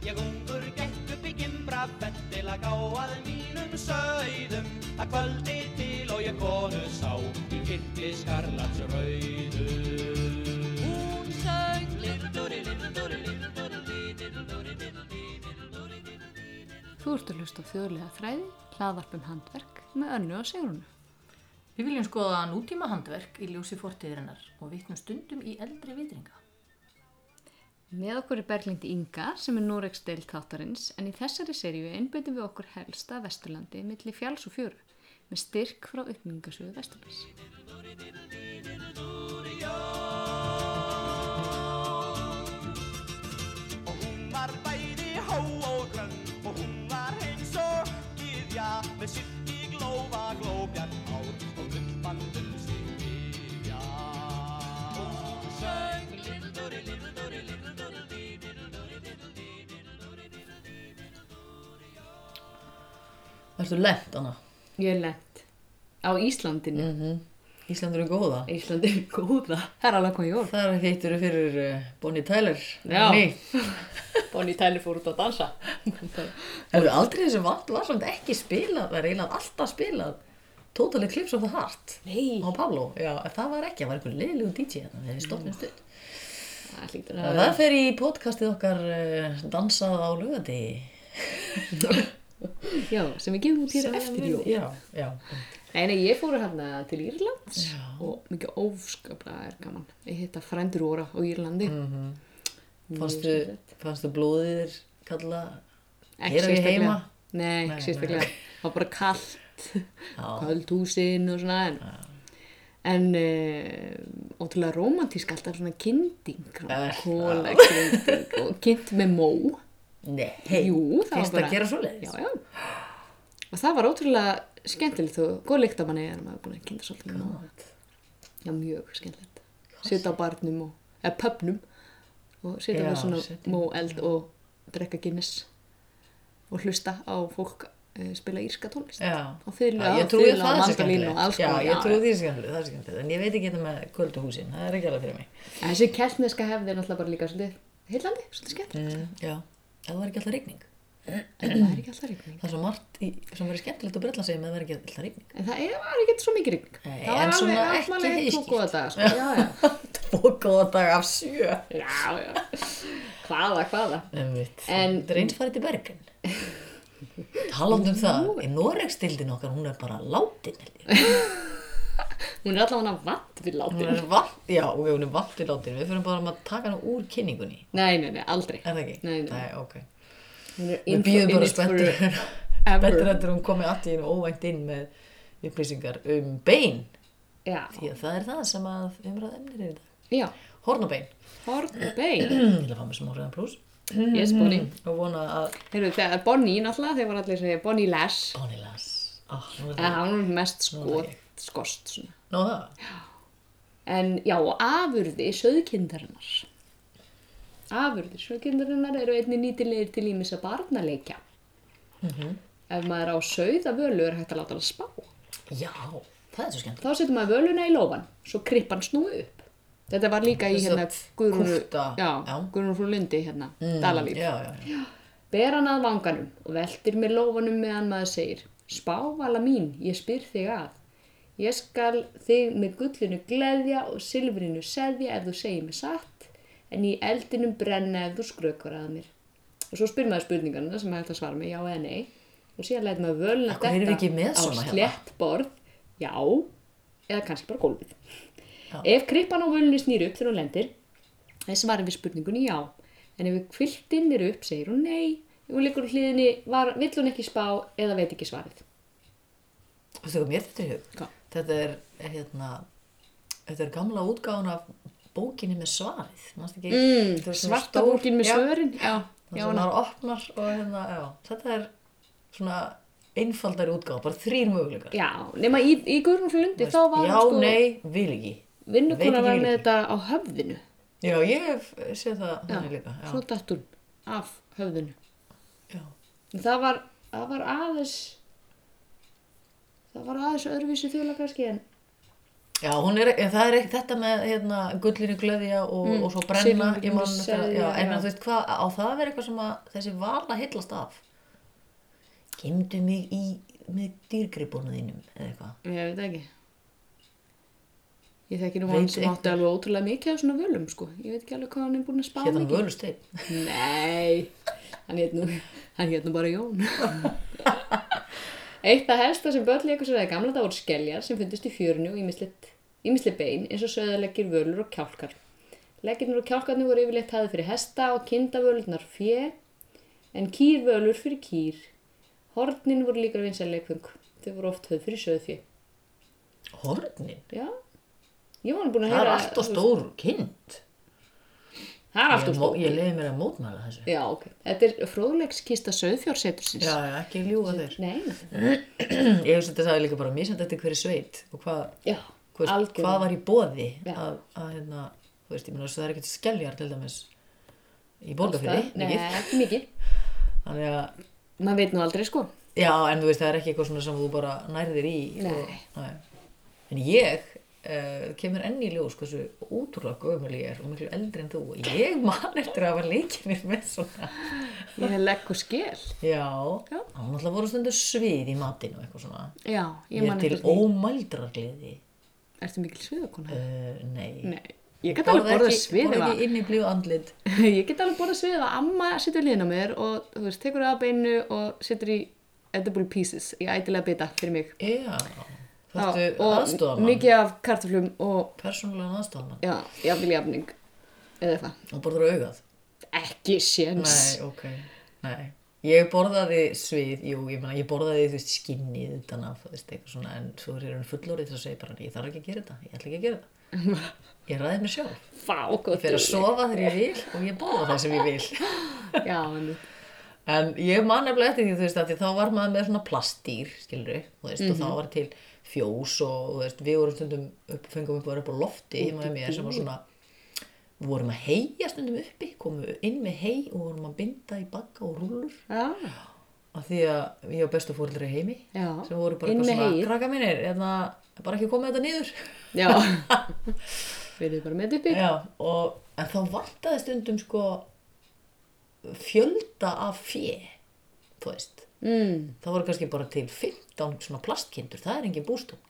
Ég ungur gekk upp í gimbra fett til að gá að mínum sögðum að kvöldi til og ég konu sá í kirkli skarlats rauðu. Hún little dúri, little dúri, little dúri. Þú ert að hlusta þjóðlega þræði, hlaðvarpum handverk með önnu og segrunu. Við viljum skoða nútíma handverk í ljósi fortíðirinnar og vitnum stundum í eldri vitringa. Með okkur er Berglind Inga sem er Noregs deild þáttarins en í þessari seríu einbeitum við okkur helsta Vesturlandi milli fjáls og fjöru með styrk frá uppmyngasögu Vesturlands. Varstu lent, Anna? Ég er lent á Íslandinu. Mm Íslandur er góða. Íslandi er góða. Það er alveg hvað jól. Það er heitur fyrir uh, Bonnie Tyler. Já. Bonnie Tyler fór út að dansa. Hefur aldrei þessi vant var samt ekki spilað, það er eiginlega alltaf spilað Total Eclipse of the Heart Nei. á Pablo. Já, það var ekki, það var einhver leiðilegu DJ hérna við stofnum stutt. Það Það, það fer í podcastið okkar uh, dansað á lögati. Já, sem við gefum út hér eftir jól. Já, já. Nei, ég fór hérna til Írlands Já. og mikið óskaplega er gaman. Ég hitta frændur óra á Írlandi. Mhm. Mjög Fannstu, fannstu blóðið þér kalla Hér er sérstaklega. heima? Nei, Nei, ekki sérstaklega. Það var bara kallt, Já. köld húsin og svona. En, en uh, ótrúlega romantísk alltaf svona Eh, kóla kynding og kynnt með mó. Nei, Jú, Fyrst bara... að gera svoleiðis? Já, já. Og það var ótrúlega skemmtilegt og góð lykt af manni er maður búin að kynna svolítið mó. Já, mjög skemmtilegt. Sita á barnum og, eða pöpnum og Já, við svona sitja- móeld og drekka Guinness og hlusta á fólk uh, spila írska tónlist. Já. Og Já, á, ég trúi fiðlu á það sé mandolínu og alls skemmtilegt. Já, konar. ég trúi því skemmtilegt, það er skemmtilegt. En ég veit ekki þetta með kvölduhúsin, það er ekki alveg fyrir mig. En Þessi keltneska hefði náttúrulega bara líka svolítið heillandi, svolítið skemmtilegt. Mm, já, ef það var ekki alltaf rigning. En það er ekki alltaf rigning. Það er svo margt í, sem verður skemmtilegt að brella sig með að það er ekki alltaf rigning. En það er, var ekki svo mikið rigning. Nei, það var alveg, heiðskírt. tvo góða daga, sko. Já, já. Tvo góða dag af sjö. Já, já. Hvaða, hvaða. En- Það er eins farið til Bergen. Talandi um það, í Noregstildin okkar, hún er bara látin. Hún er allavega vant við Hún látin. er vant, já, hún er vant til látin. Við fyrir bara að taka hana úr kynningunni. Nei, nei, nei, aldrei. Er það ekki? Nei, nei. Nei, ok. Hún Við býðum bara spenntur spenntur eftir hún komi allt í einu óvænt inn með upplýsingar um bein Já, því að það er það sem að umræða emnir er dag já. Hornabein, Horn bein. ég vil að fá mig smá reyðan pluss Yes, Bonnie. og vona að Heyrðu, þegar Bonnie náttúrulega, þeir voru allir Bonnie Lash. Bonnie las ah, það var mest ég. Skost svona. Nó það, En já, afurði söðkindarinnar. Afurði söðkindarinnar eru einni nýtilegir til ímissa barnaleikja. Mhm. Ef maður á sögða völu er hægt að láta hann spá. já, það er svo skemmt Þá setur maður völuna í lófan, svo krippan snúi upp. Þetta var líka í hérna að. Guðrúnu frú Lundi hérna, Dalalíf. já, já, já. Ber hann að vanganum og veltir með lófanum meðan maður segir Spávala mín, ég spyr þig að. Ég skal þig með gullinu gleðja og silfrinu seðja ef þú segir mig satt, en í eldinum brenna ef þú skrökvar að mér. Og svo spyr maður spurningarna sem hægt að svara með já eða nei. Og síðan læt maður ekki með á hérna? slett borð, já, eða kannski bara gólfið. Já. Ef krippan á völunni snýr upp þegar hún lendir, svarið við spurningunni já. En ef kviltinn er upp, segir hún nei. Ef hún liggur á hliðinni, var, vill hún ekki spá eða veit ekki svarið. Þú veist mér þetta í hug Hvað? Þetta er, er hérna þetta er gamla útgáðan af bókinni með svarið? Mm, er svarta stór- bókin með svörin. Já, það já, sem ná. maður opnar og hérna, já, þetta er svona einfaldari útgáð, bara þrýr möguleikar. já nema í, í Guðrún Lundi þá var já, sko, nei, vil ekki. Vinnukona var með þetta á höfðinu. Já, ég hef séð það Já, þannig líka. Já, svo datt hún af höfðinu. já. Það var, það var aðeins, það var aðeins öðruvísi þjóla kannski en Já, er, en það er ekki þetta með hérna, gullinu glöðja og, Mm, og svo brenna, silfur, ég man seðja, þegar, já, en þú veist hvað, á það að vera eitthvað sem að þessi vala heillast af. Gemdu mig í, með dýrgripuna þínum, eða eitthvað. Ég veit ekki. Ég þekki nú hann sem átti alveg ótrúlega mikið af svona völum, sko. Ég veit ekki alveg hvað hann er búin að spá Hérna mikið. völusteinn. Nei, hann heit nú bara Jón. Eitt af helsta sem börn leikur sér að gamla dag voru skeljar sem fundist í fjörinu og ímisli bein eins og söðaleggir, völur og kjálkar. Leggirnir og kjálkarnir voru yfirleitt hafði fyrir hesta og kindavölurnar fjö en kýrvölur fyrir kýr. Hornin voru líka vinsæl leikfung. Þau voru oft höfð fyrir söðfjö. Hornin? Já, ég var nú búin að Það er heyra... allt og stór kind. Það er allt mó- stór. ég leiði mér að mótmæla þessu. Já, ok. Þetta er fróðleikskista söðfjórsetursins. Já, já, ekki ljúga þeir. Nei. Ég hugsa þetta sagði líka bara mísand eftir hverju sveit og hvað, hvað var í boði Já. að, að hérna, þú veist, ég meina það er ekkert skeljar til dæmis í borgarfyrði, Nei, ekki mikið. Þannig að, Maður veit nú aldrei, sko. já, en þú veist, það er ekki eitthvað svona sem þú bara nærðir í. Nei. Og, nei. En ég uh, kemur enn í ljós hversu útrúlega gömul ég er og miklu eldri en þú. Ég man eftir að hafa leikið mér með svona. Ég legg og skel. Já, var náttúrulega voru stundur svið í matinn og eitthvað svona. Já, Ég, ég er til eftir því. ómældrar gleði. Ertu mikil sviðakona? Uh, nei. Nei. Ég get alveg borðað svið Borða ef ekki inn í blíu andlit. að... Ég get alveg borðað svið að amma situr liðin á mér og, þú veist, tekur það að beinu og situr í edible pieces í ætilega bita fyrir mig. Já, Og aðstofamann. mikið af kartaflum og, Persónulega aðstofamann. já, jafnvel jafning. Eða eitthvað. Og borður augað. Ekki séns. Nei, ok. Nei. Ég borðaði svið, jú, ég meina, ég borðaði, veist, skinnið utan af, þú veist, eitthvað svona, en svo er hann fullorðið þess að segja bara, ég þarf ekki að gera þetta, ég ætla ekki að gera þetta. Ég ræði mér sjálf. Fá, gott. Ég fer að sofa þegar ég vil og ég borða það sem ég vil. Já, en En ég man nefnilega eftir því, þú veist, að því þá var maður með svona plastdýr, skilur þú veist, og þá var til fjós og, veist, við vorum stundum upp, fengum upp að vera upp á lofti heima með mér sem var svona, við vorum að heia stundum uppi, komum inn með hei og vorum að binda í bagga og rúllur já, af því að ég og bestu fóreldri í heimi Já, sem voru bara inn eitthvað svona, krakka mínir, hérna, bara ekki komið þetta niður. já. Verðið bara með uppi. Já, og, en þá vantaði stundum sko fjölda af fjö, þú veist. Mm. Það voru kannski bara til 15 svona plastkindur, það er engin bústun.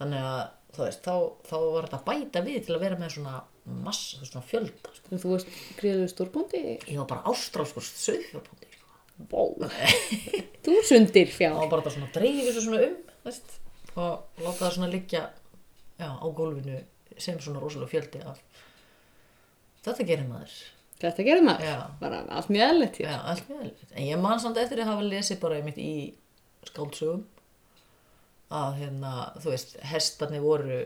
Þannig að, veist, þá, þá var þetta bæta við til að vera með svona massa, svona fjölda. Sko. Og þú varst gríður stórbóndi? Ég var bara ástrálskur söðfjörpundi, sko. Þú sundir fjár. Það var bara svona að dreifir þessu svona um, veist, og láta það svona liggja, já, á gólfinu sem svona rosalega fjöldi af. Þetta gerir maður. Þetta gerir maður. Já. Bara allt mjög hér. Já, allt mjög eðlilegt. En ég man samt eftir að hafa lesið bara einmitt í skáldsögum að hérna, þú veist, hestarnir voru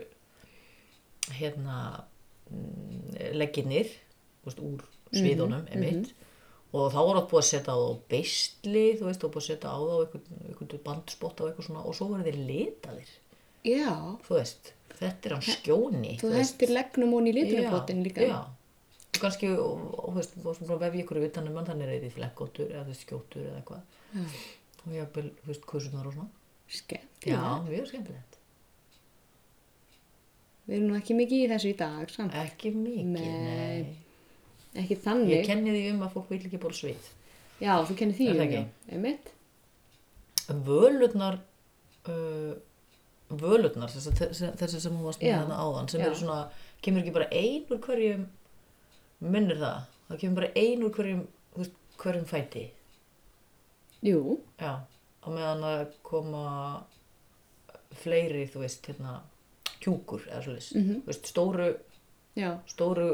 hérna mm, legginir, veist, úr sviðunum einmitt og þá voru átt búið að setja á þá beisli, þú veist, og búið að setja á þá einhvern, bandspott og eitthvað svona og svo voru þeir litaðir, Já. þú veist, þetta er hann skjóni, Þú hendir leggnum hún í litunarpottin líka. Já, og kannski, og, og, þú veist, þú veist, bara vefja ykkur utan um hann, þannig er því flekkóttur eða þú skjóttur eða eitthvað. Og ég hafði, þú veist, kursunar og svona. Skemmt. Já, mjög skemmtilegt. Við erum nú ekki mikið í þessu í dag, samt. Ekki mikið, Nei. nei. Ekki Ég þannig. kenni því um að fólk vil ekki bóla svið. Já, þú kennir því. Um, já. Einmitt. Völurnar, uh, völurnar, þessi, þessi, þessi sem hún varst með Já, þarna áðan, sem eru svona, kemur ekki bara ein úr hverjum, minnir það, það kemur bara ein úr hverjum, hverjum fæti. Jú. Já, á meðan að koma fleiri, þú veist, hérna, kjúkur eða svoleiðis. Mhm. Þú veist, stóru, Já. stóru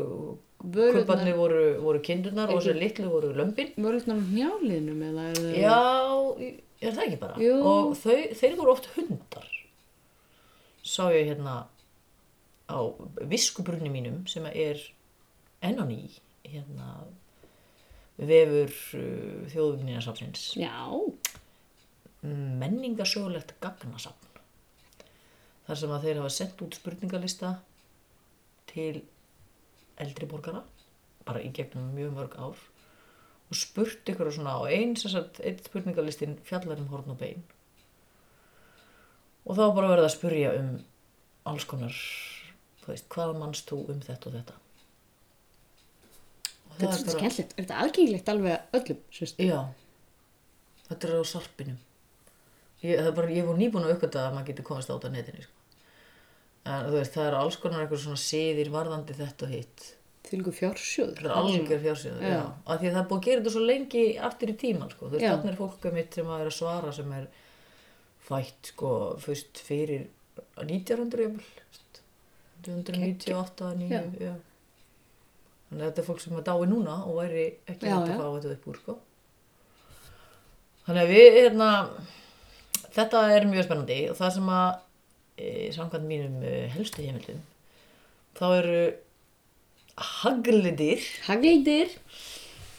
kubbarnir voru, voru kindurnar og þessi litlu voru lömbin. Völutnar á njálinu eða er það... Já, er það ekki bara? Jú. Og þau, þeir voru oft hundar. Sá ég hérna á viskubrunni mínum sem er enn á ný, hérna, vefur uh, þjóðugninarsafnins. Já. menningarsögulegt gagnasafn þar sem að þeir hafa sendt út spurningalista til eldri borgara bara í gegnum mjög mörg ár og spurt ykkur svona og eins þess að einn spurningalistin fjallar um horn og bein og þá bara verið að spurja um alls konar, þú veist, hvað mannst þú um þetta og þetta. Þetta er svolítið skemmtilegt. Er þetta aðgengilegt alveg öllum? Já, þetta er á sarpinum. Ég, er bara, ég voru nýbúin að aukvölda að maður getur komast á þetta á netinu, sko. En þú veist, það eru alls konar eitthvað svona siðir varðandi þetta og hitt. Til ykkur fjársjóður. Það er algjör fjársjóður, já. Af því að það er búið að gera þetta svo lengi aftur í tíman, sko. Þú veist, þarna er fólk mitt sem að er að svara sem er fætt, sko, fyrst fyrir 1900, jafnvel, þú veist, 1998, 9, Já. já. Þannig að þetta er fólk sem er dái núna og væri ekki hægt að fá þetta upp úr, sko. Þannig að við, hérna, þetta er mjög spennandi og það sem að, e, samkvæmt mínum e, helstu heimildum, þá eru haglidir Hagldir.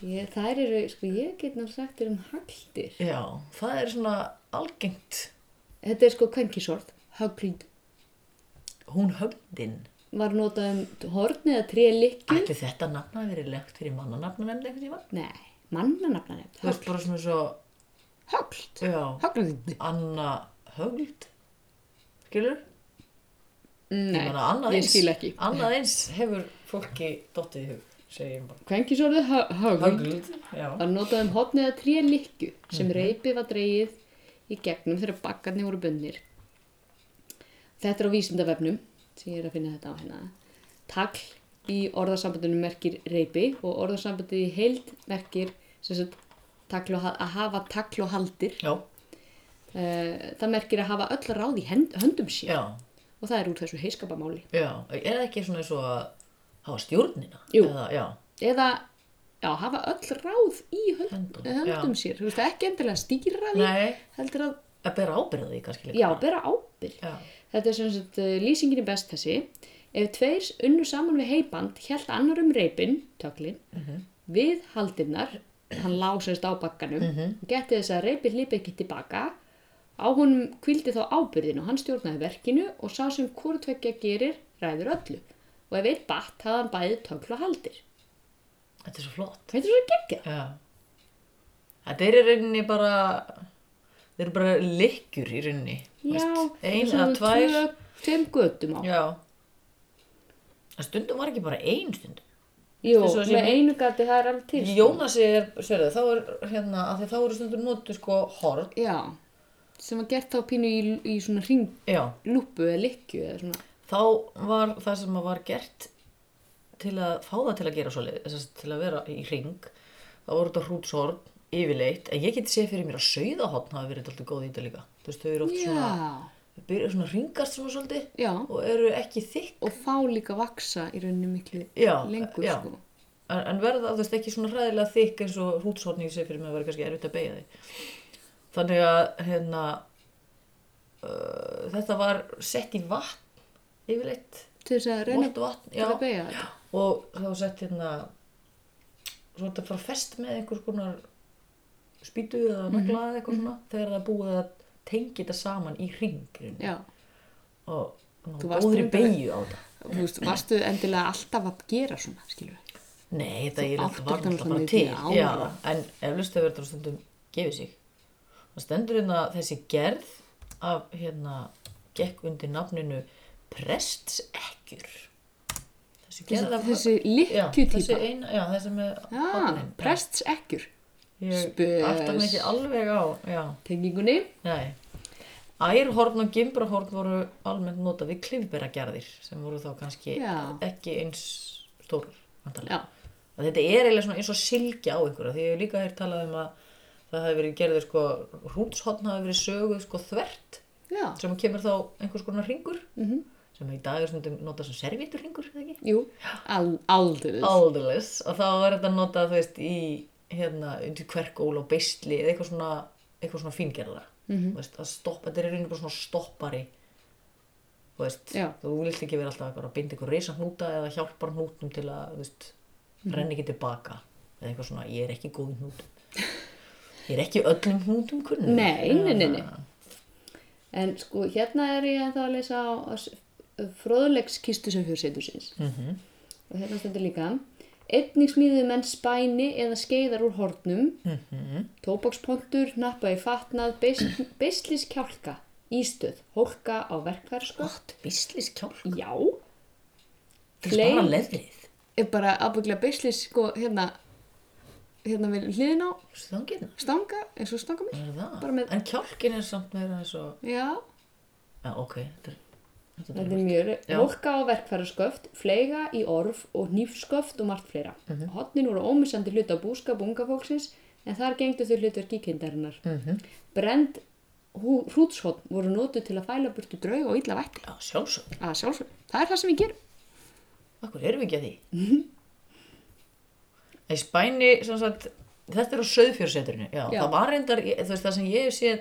Ég, þær eru, sko, ég get náttúrulega sagt þér um hagldir. Já, það er svona algengt Þetta er sko kvenkisorð. Haglid. hún höfndin. Var notað um horn eða tré likju. Ætli þetta nafna hafi verið legt fyrir mannanafna nefndi eitthvað tíma? Nei, mannanafna nefnd. Þú veist bara svona svo, já, Haglid. Anna Högld, skilur? Nei, Ég ég eins- skil ekki. Annað eins hefur fólki dottið í hug, ég bara. Kvenkisorðu hagld. Högld. Var notað um horn eða tré likju sem Mhm. reipið var dreigið í gegnum þegar bakkarnir voru bundnir. Þetta er á vísindavefnum sem ég er að finna þetta á hérna. Tagl í orðasambandinu merkir reipi og orðasambandið í heild merkir sagt, og, að hafa tagl og haldir. Já, Uh, það merkir að hafa öll ráð í höndum sér já, og það er úr þessu heiskapamáli. já. Er það ekki svona eins og að hafa stjórnina? Jú. Eða, Eða já, hafa öll ráð í hönd, Höndum, höndum sér. Þú veist, ekki endilega stýra því, nei, heldur að, að bera ábyrða því kannski líka. já, bera ábyrg. Þetta er sem sagt, uh, lýsingin er best þessi. Ef tveir unnu saman við heiband, hjælt annar um reipin, töklin, við haldinnar, hann lá semst á bakkanum, og geti þess að reipin hlýpa ekki tilbaka, á honum kvildi þá ábyrðin og hann stjórnaði verkinu og sá sem hvort tvekja gerir ræður öllu. Og ef eitt batt hafði hann bæði tökl og haldir. þetta er svo flott. Þetta er svo geggjað. Já. Þetta er í rauninni bara, þeir eru bara lykkjur í rauninni. þú Já, veist, Ein þetta er eða svona tvær. Tveim götum á. Já. Stundum var ekki bara ein stundum. Jú, að með einu gati það er alveg til. sko. Jónasi er, sérðu, þá er hérna, að þá eru stundum notu sko horn. Já, sem var gert þá pínu í, í svona ringlúpu eða likju eða svona. Þá var það sem að var gert til að fá það til að gera að til að vera í ring, þá voru þetta hrútshorn yfirleitt, en ég geti séð fyrir mér að sauðahorn hafi verið alltaf góð í þetta líka. Þú veist, þau eru oft svona, þau byrja svona ringast svona svolítið já, og eru ekki þykk. og fá líka vaksa í rauninni miklu Já, lengur já. sko. En, en verða þú veist ekki svona hræðilega þykk eins og hrútshorn ég sé fyrir mig að vera kannski erfitt að beigja því. Þannig að hérna, uh, þetta var sett í vatn yfirleitt, Til þess að reyna vatn, til að beigja og var sett hérna svo þetta bara fest með einhvers konar spýtu eða nagla eða eitthvað svona þegar það búið að tengja þetta saman í ring Já, og góðri beigju á þetta. Þú veist, varstu endilega alltaf að gera svona, skilur Nei, þetta Þú er áttir var kannski náttúrulega bara til. Já, en eflust hefur þetta stundum gefið sig. Það stendur hérna þessi gerð af hérna gekk undir nafninu prestsekkjur. Þessi gerð af Þessi Já, likkjutýpa. þessi eina, já, þessi með Já, hornin. Ég átta mig ekki alveg á, Tengingunni. nei. Ærhorn og gimbrahorn voru almennt notað við klifberagerðir sem voru þá kannski Já. ekki eins stór Þetta er eiginlega svona eins og silkja á einhverja því ég hef líka hér talað um að það hefði verið gerðið sko, hrútshotn hafi verið söguð sko þvert já, sem kemur þá einhvers konar ringur Mhm. sem í dag er stundum notað sem servítur ringur, eða ekki? jú, Al, aldrei. Aldeilis og þá er þetta notað þú veist í hérna undir kverkól og beisli eða eitthvað svona, eitthvað svona fíngerða Mhm. þú veist, að stoppa, þetta er rauninu bara svona stoppari þú veist, Já. þú vilt ekki vera alltaf að binda eitthvað reysa hnúta eða hjálpar hnútum til að, veist, Mhm. renni ekki tilbaka eða eitthvað svona, ég er ekki góð hnútum ég er ekki öllum hnútum kunnur Nei, nei, nei, nei. En sko, hérna er ég ennþá að lesa á, á fróðlegskistu sem fyrir setursins. Mhm. Og hérna stendur líka. Einnig smíðuðu menn spæni eða skeiðar úr hornum, Mhm. tóbakspontur, nappa í fatnað, beislis kjálka Ístöð, hólka á bislis kjálk. Já, Það er bara leðrið. er bara ábygglega beislis sko hérna, hérna við hliðin á Stangirna. stanga, eins og stanga mér. Er það? Með- En kjálkin er samt meira eins og... Já, Já, ok. Þetta er... Þetta er mjög, hólka á verkfærasköft, fleiga í orf og hnífsköft og margt fleira. Mm Mhm. Hotnin voru ómissandi hlut á búskap unga fólksins en þar gengdu þau hlutverki kindarinnar. Mhm. -hmm. Brend hrútshotn voru notuð til að fæla burtu draug og illa vætti. Já, sjálfsög. Að sjálfsög, það er það sem við gerum. Akkur erum við ekki að því? Í Spæni, sem sagt, þetta er á söðfjörseturinu, já, Já. það var reyndar, það sem ég hef séð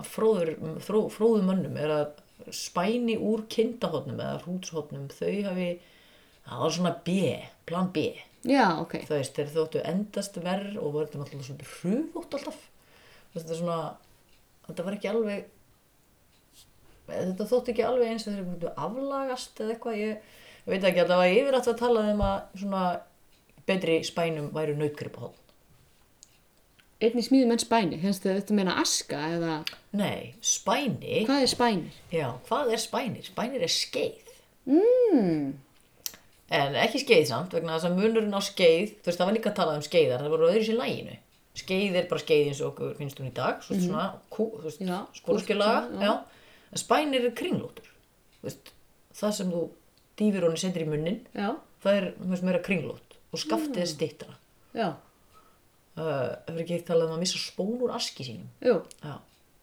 að fróður, fró, fróðum mönnum er að Spæni úr kindahotnum eða hrútshotnum, þau hafi, það var svona B, plan B, Já, ok. þú veist, þeir þóttu endast verð og voru þetta alltaf svona hrufótt alltaf, þetta er svona, þetta var ekki alveg, þetta þótti ekki alveg eins og þeir myndu aflagast eða eitthvað, ég, ég veit ekki alltaf að yfir að tala um að svona betri spænum væru nautgripahotn. Einnig smíðum en spæni, finnst þið þetta meina aska eða Nei, spæni, hvað er spænir? já, hvað er spænir? Spænir er skeið. Mm. En ekki skeið samt, vegna þess að munurinn á skeið, þú veist, það var líka að tala um skeiðar, það voru öðru sér læginu. Skeið er bara skeið eins og okkur finnst hún í dag, svo svona, kú, þú veist, Já, skórskjulaga, kúrt, já. já. En spænir er kringlótur, veist, það sem þú dýfir honni sendir í munnin, það er, veist, meira kringlót og skaftið er stittra. já, hefur ekki eitt talað um að missa spón úr aski sínum. Já,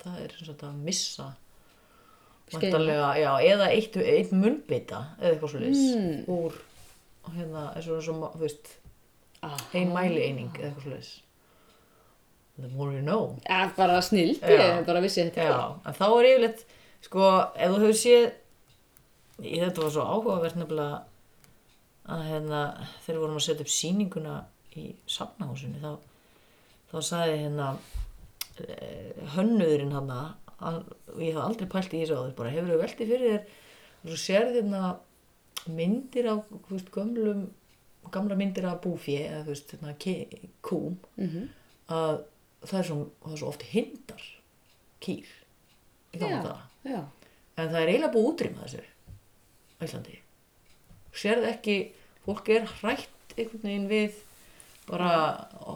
það er sem sagt að missa já, eða eitt, eitt munnbita eða eitthvað svo mm. úr hérna, eins og, eins og þú veist, ein mæli eining eða eitthvað svo the more you know ja, bara snild, ég bara vissi þetta. já, en þá er yfirleitt sko, ef þú hefur séð þetta var svo áhugavert nefnilega að hérna þegar við vorum að setja upp sýninguna í safnahúsinu þá, þá sagði hérna eh, hönnuðurinn hann og ég hef aldrei pælt í þessu áður bara hefur þau veltið fyrir þér? Og svo sérði hérna myndir af veist, gömlum gamla myndir af búfé eða veist, hérna, kúm Mhm. að það er, svo, það er svo oft hindar kýr í gamla daga. já, en það er eiginlega búið að útrýma þessu á Íslandi. Sérðu ekki, fólk er hrætt einhvern veginn við bara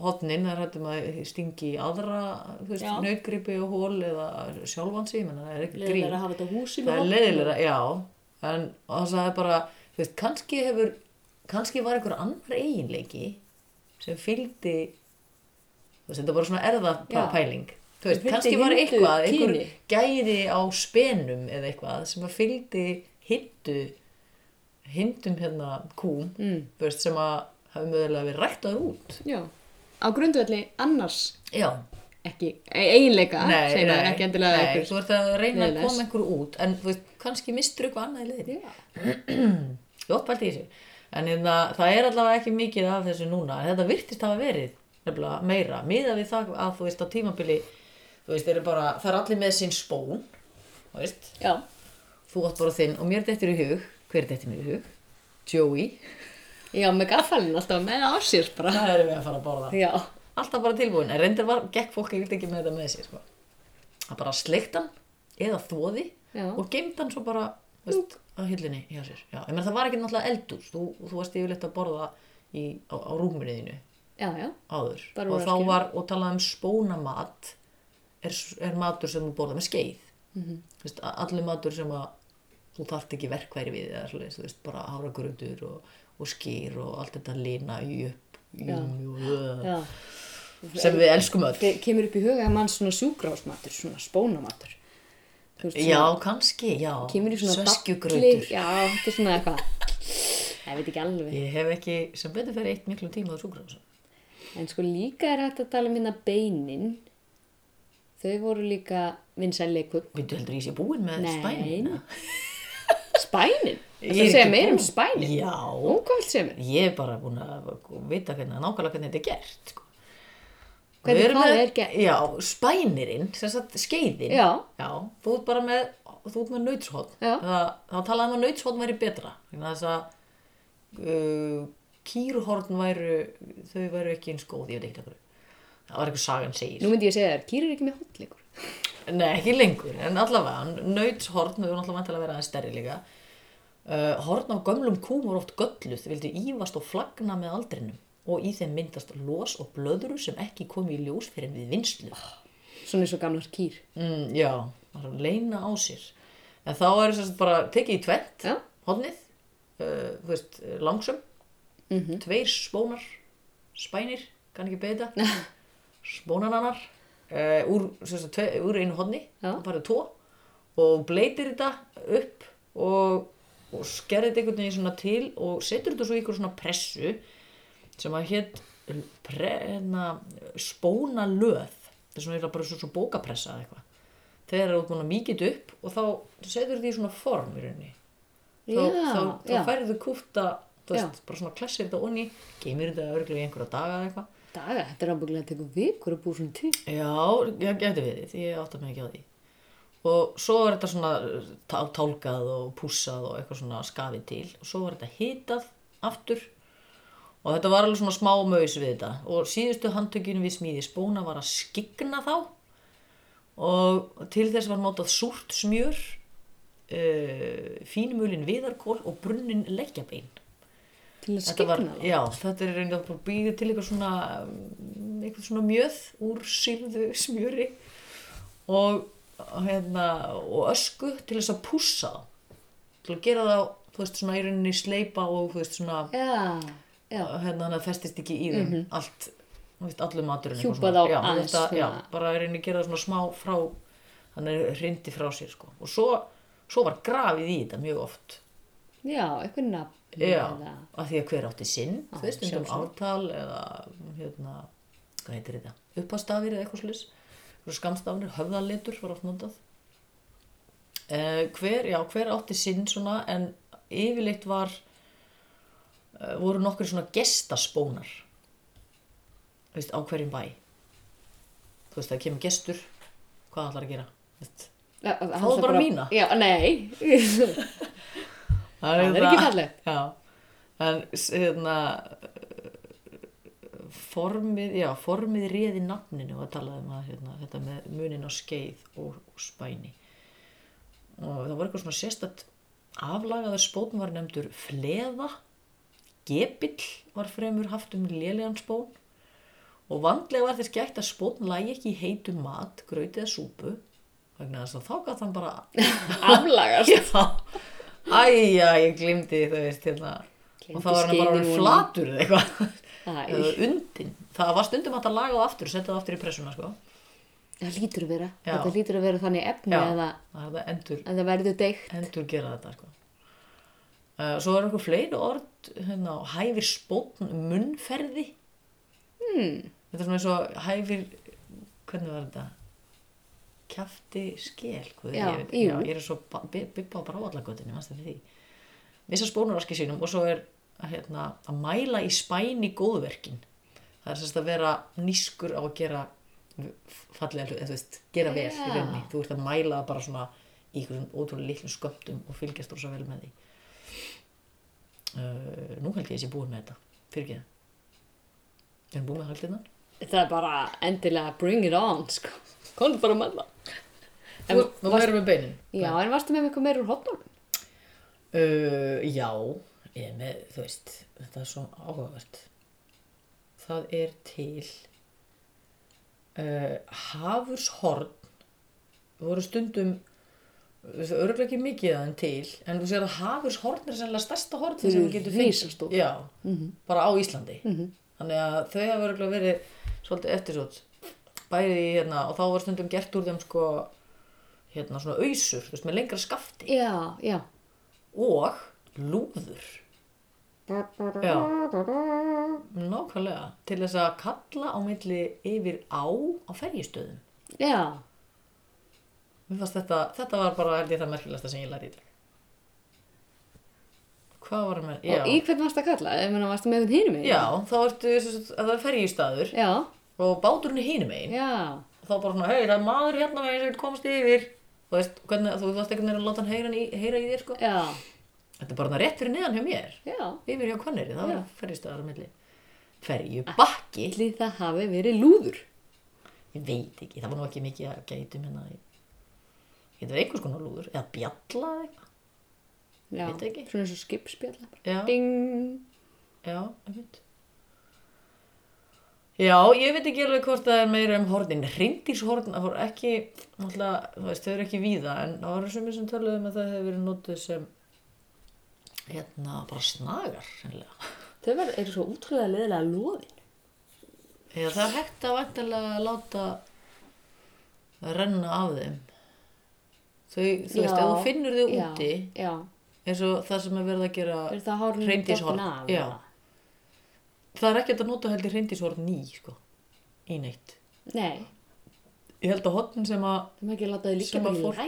hotnin, það er hrættum að stingi í aðra, þú veist, nautgripi og hól eða sjálfansi, menn það er ekki grín. Leðilega að hafa þetta húsi það er leiðilega, já en það er bara, þú veist, kannski hefur kannski var einhver annar eiginleiki sem fylgdi þú veist, þetta er bara svona erða Já. pæling þú veist, kannski var eitthvað einhver gæði á spenum eða eitthvað sem að fylgdi hindu hindum hérna kúm Mm. þú veist, sem að hafi mögulega verið ræktaður út Já, á grundvelli annars já, ekki, e- eiginleika, nei, segir það, nei, ekki endilega nei, einhver. þú ert að reyna að koma einhverju út en þú veist, kannski mistur eitthvað annað í leiðinni Já, Jótt pælt í þessu. En hérna, það er allavega ekki mikið af þessu núna. En þetta virtist hafa verið nefnilega meira. Miða við það að þú veist á tímabili, þú veist, er bara, það er allir með sinn spón, þú veist, já, þú átt bara þinn og mér dettur í hug, hver dettur mér í hug? Joey. Já, með gaffalinn alltaf með á sér bara. Það erum við að fara að borða. Já, Alltaf bara tilbúin. En reyndar var, gekk fólk ekkert ekki með þetta með sér, sko. Það bara sleikt hann eða Já. og gemd hann svo bara, veist, á hillinni hjá sér. Já, menn það var ekki náttúrulega eldús. Þú, þú varst yfirleitt að borða í, á, á rúmuniðinu. já, já, áður Bara og þá askju. var, og talað um spónamat er, er matur sem þú borðar með skeið mm. -hmm. veist, a- allur matur sem að þú þarft ekki verkværi við eða veist, bara háragrundur og, og skýr og allt þetta lina upp jum, og, já. sem við elskum öll Þið kemur upp í huga að mann svona sjúkrásmatur, svona spónamatur. Veist, já, svona- kannski, já í sveskjugrautur já, þetta er svona eitthvað. Ég veit ekki alveg. ég hef ekki, sem betur fyrir eitt miklu tíma á súkrafs En sko líka er hægt að tala um hérna beinin. Þau voru líka vinsæleikum. Vindu heldur ég sé búin með Nei. Spænin Það er segja ekki meira um spænin? Já. Ó, hvað vilt segja mér? ég er bara búin að vita hvernig, nákvæmlega hvernig þetta er gert sko. Hvernig Við það er gert? Já, spænirinn, skeiðin. Já. þú ert bara með, þú ert með nautshotn. Já. Það, þá talaði um að nautshotn væri betra. Að þess að uh, kýruhorn væru, þau væru ekki eins góð, ég veit ekki hvað. Það var eitthvað sagan segir. Nú myndi ég segja þér, kýr er ekki með hotleikur. Nei, ekki lengur, en allavega, nautshorn, við Uh, horn á gömlum kúm voru oft gölluð, vildu ívast og flagna með aldrinum og í þeim myndast los og blöðru sem ekki komi í ljós fyrir en við vinslu. Svona eins og gamlar kýr. Mm, já, það er að leina á sér. En þá er þess að bara tekið í tvett, Já. hornið, uh, þú veist, langsum, tveir spónar, spænir, kann ekki beita, spónanannar, uh, úr, sagt, tve, úr einu horni, Já. það farið tvo og bleitir þetta upp og, og skerði þetta einhvern veginn svona til og setur þetta svo í ykkur svona pressu sem að hétt hérna, spóna löð það er svona bara svo, svo bókapressa eða eitthvað þegar það er búin að mikið upp og þá setur þetta í svona form í rauninni þá, þá, þá já. færðu kúpta þú Já. veist, bara svona klessir þetta onni geymir þetta örglega í einhverja daga eða eitthvað Daga, þetta er ábygglega að teka vikur að búa svona til. Já, ég geti verið, ég átta mig ekki á því. Og svo er þetta svona tá, tálkað og pússað og eitthvað svona skafið til. Og svo var þetta hitað aftur og þetta var alveg svona smá maus við þetta. Og síðustu handtökinu við smíði spóna var að skigna þá og til þess var notað súrt smjör, uh, fínumulin viðarkól og brunnin leggjabein. Til að var, skegna það. já, þetta er reyndið að býða til eitthvað svona, um, eitthvað svona mjöð úr sýrðu smjöri og, hérna, og ösku til þess að pússa. Til að gera það, þú veist, svona í rauninni sleipa og, þú veist, svona, Já, já. hérna, þannig að festist ekki í þeim allt, þú veist, allur maturinn. eitthvað Hjúpa svona. þá já, aðeins Þetta, já, bara í rauninni gera það svona smá frá, þannig að hrindi frá sér, sko. Og svo, svo var grafið í þetta mjög oft. Já, eitthvað nafn. Já, eða- af því að hver átti sinn, Já, þú veist, sjálfsagt. ártal eða, hérna, hvað heitir þetta, uppastafir eða eitthvað slis, skamstafnir, höfðaletur var oft notað. Eh, hver, já, hver átti sinn svona, en yfirleitt var, eh, voru nokkur svona gestaspónar, veist, á hverjum bæ. Þú veist, það kemur gestur, hvað ætlar að gera, hann Fáðu sagði bara mína. Já, nei. Það Það er ekki fallegt. Já, en hérna formið, já, formið réði nafninu og að tala um að hérna, þetta með munin á skeið og, og spæni. Og það var eitthvað svona sérstætt aflagaður spótn var nefndur fleða. Gepill var fremur haft um lélegan spón. Og vandlega var þess gætt að spótn lægi ekki í heitum mat, grauti eða súpu. Vegna þess að þá gætt hann bara Aflagast. Æja, ég glimti þú veist hérna. Og það var hann bara flatur eða eitthvað Eða undin. Það var stundum að laga það aftur setja það aftur í pressuna sko. Það lítur að vera. Já. Þetta lítur að vera þannig efni það það endur, að það verður deikt. endur gera þetta sko. Uh, svo er eitthvað fleiri orð hérna, hæfir spótn munnferði. Hmm. þetta er svona eins og hæfir hvernig var þetta? Kjafti skel hvað Já, ég, ég er svo ba- bi- bibba á þetta því? Missa spónuraski sínum og svo er að, hérna, að mæla í spæni góðverkin það er sérst að vera nýskur á að gera fallega hlut, eða þú veist, gera vel í Já. rauninni, þú ert að mæla það bara svona í einhverjum ótrúlega litlum skömmtum og fylgjast rosa vel með því uh, nú held ég að ég sé búin með þetta fyrir ekki það erum búin með haldinnar Það er bara endilega bring it on, sko. Komdu bara með það. Þú, verður með beinin Já, en varstu með eitthvað meira úr hotnum? uh, já, ég með þú veist, þetta er svo áhugavert. Það er til uh, hafurshorn. Voru stundum örgulega ekki mikið að þeim til en þú sér að hafurshorn er sennilega stærsta horn eru þú getur risastór. já, bara á Íslandi. Þannig að þau hafa örgulega verið svolítið eftirsótt. Bæði í hérna og þá var stundum gert úr þeim sko hérna svona ausur, þú veist, með lengra skafti. Já, já. og lúður já nákvæmlega til þess að kalla á milli yfir á á ferjustöðum Já. Þetta, þetta var bara held ég það merkilegsta sem ég læri í dag hvað var með, já, Og í hvern varstu að kalla? Ég meina, varstu með einhvern hinum megin? já þá ertu það er ferjustaður Já. og báturinn er hinum einn Já. og þá bara svona, hei það er maður hérna meginn sem vil komast yfir þú veist, hvernig, þú varst einhvern veginn að láta hann heyra, í, heyra í þér sko Já. Þetta er bara rétt fyrir neðan hjá mér Já. yfir hjá Hvanneyri, það var ferjustaður á milli ferju bakki Ætli það hafi verið lúður. ég veit ekki, það var nú ekki mikið að gætum hérna í getur verið einhvers konar lúður eða bjalla eða eitthvað Já, Veit ekki. svona eins og skipspjalla. Já. Ding. Já, einmitt. Já, ég veit ekki alveg hvort það er meira um hornin. Hrindýrshorn, það voru ekki, náttúrulega, þau eru ekki víða, en það voru sumir sem töluðu um að það hefur verið notuð sem, hérna, bara snagar. Þau eru svo útrúlega leðilega loðin. Eða það er hægt að vantilega láta renna af þeim. Þau, þú veist, ef þú finnur þau já, úti, Já, eins og það sem er verið að gera er það? Já. er ekki að nota heldur hreindýrshorn ný, sko, í neitt. Nei, Ég held að hotn sem að Sem að fólk-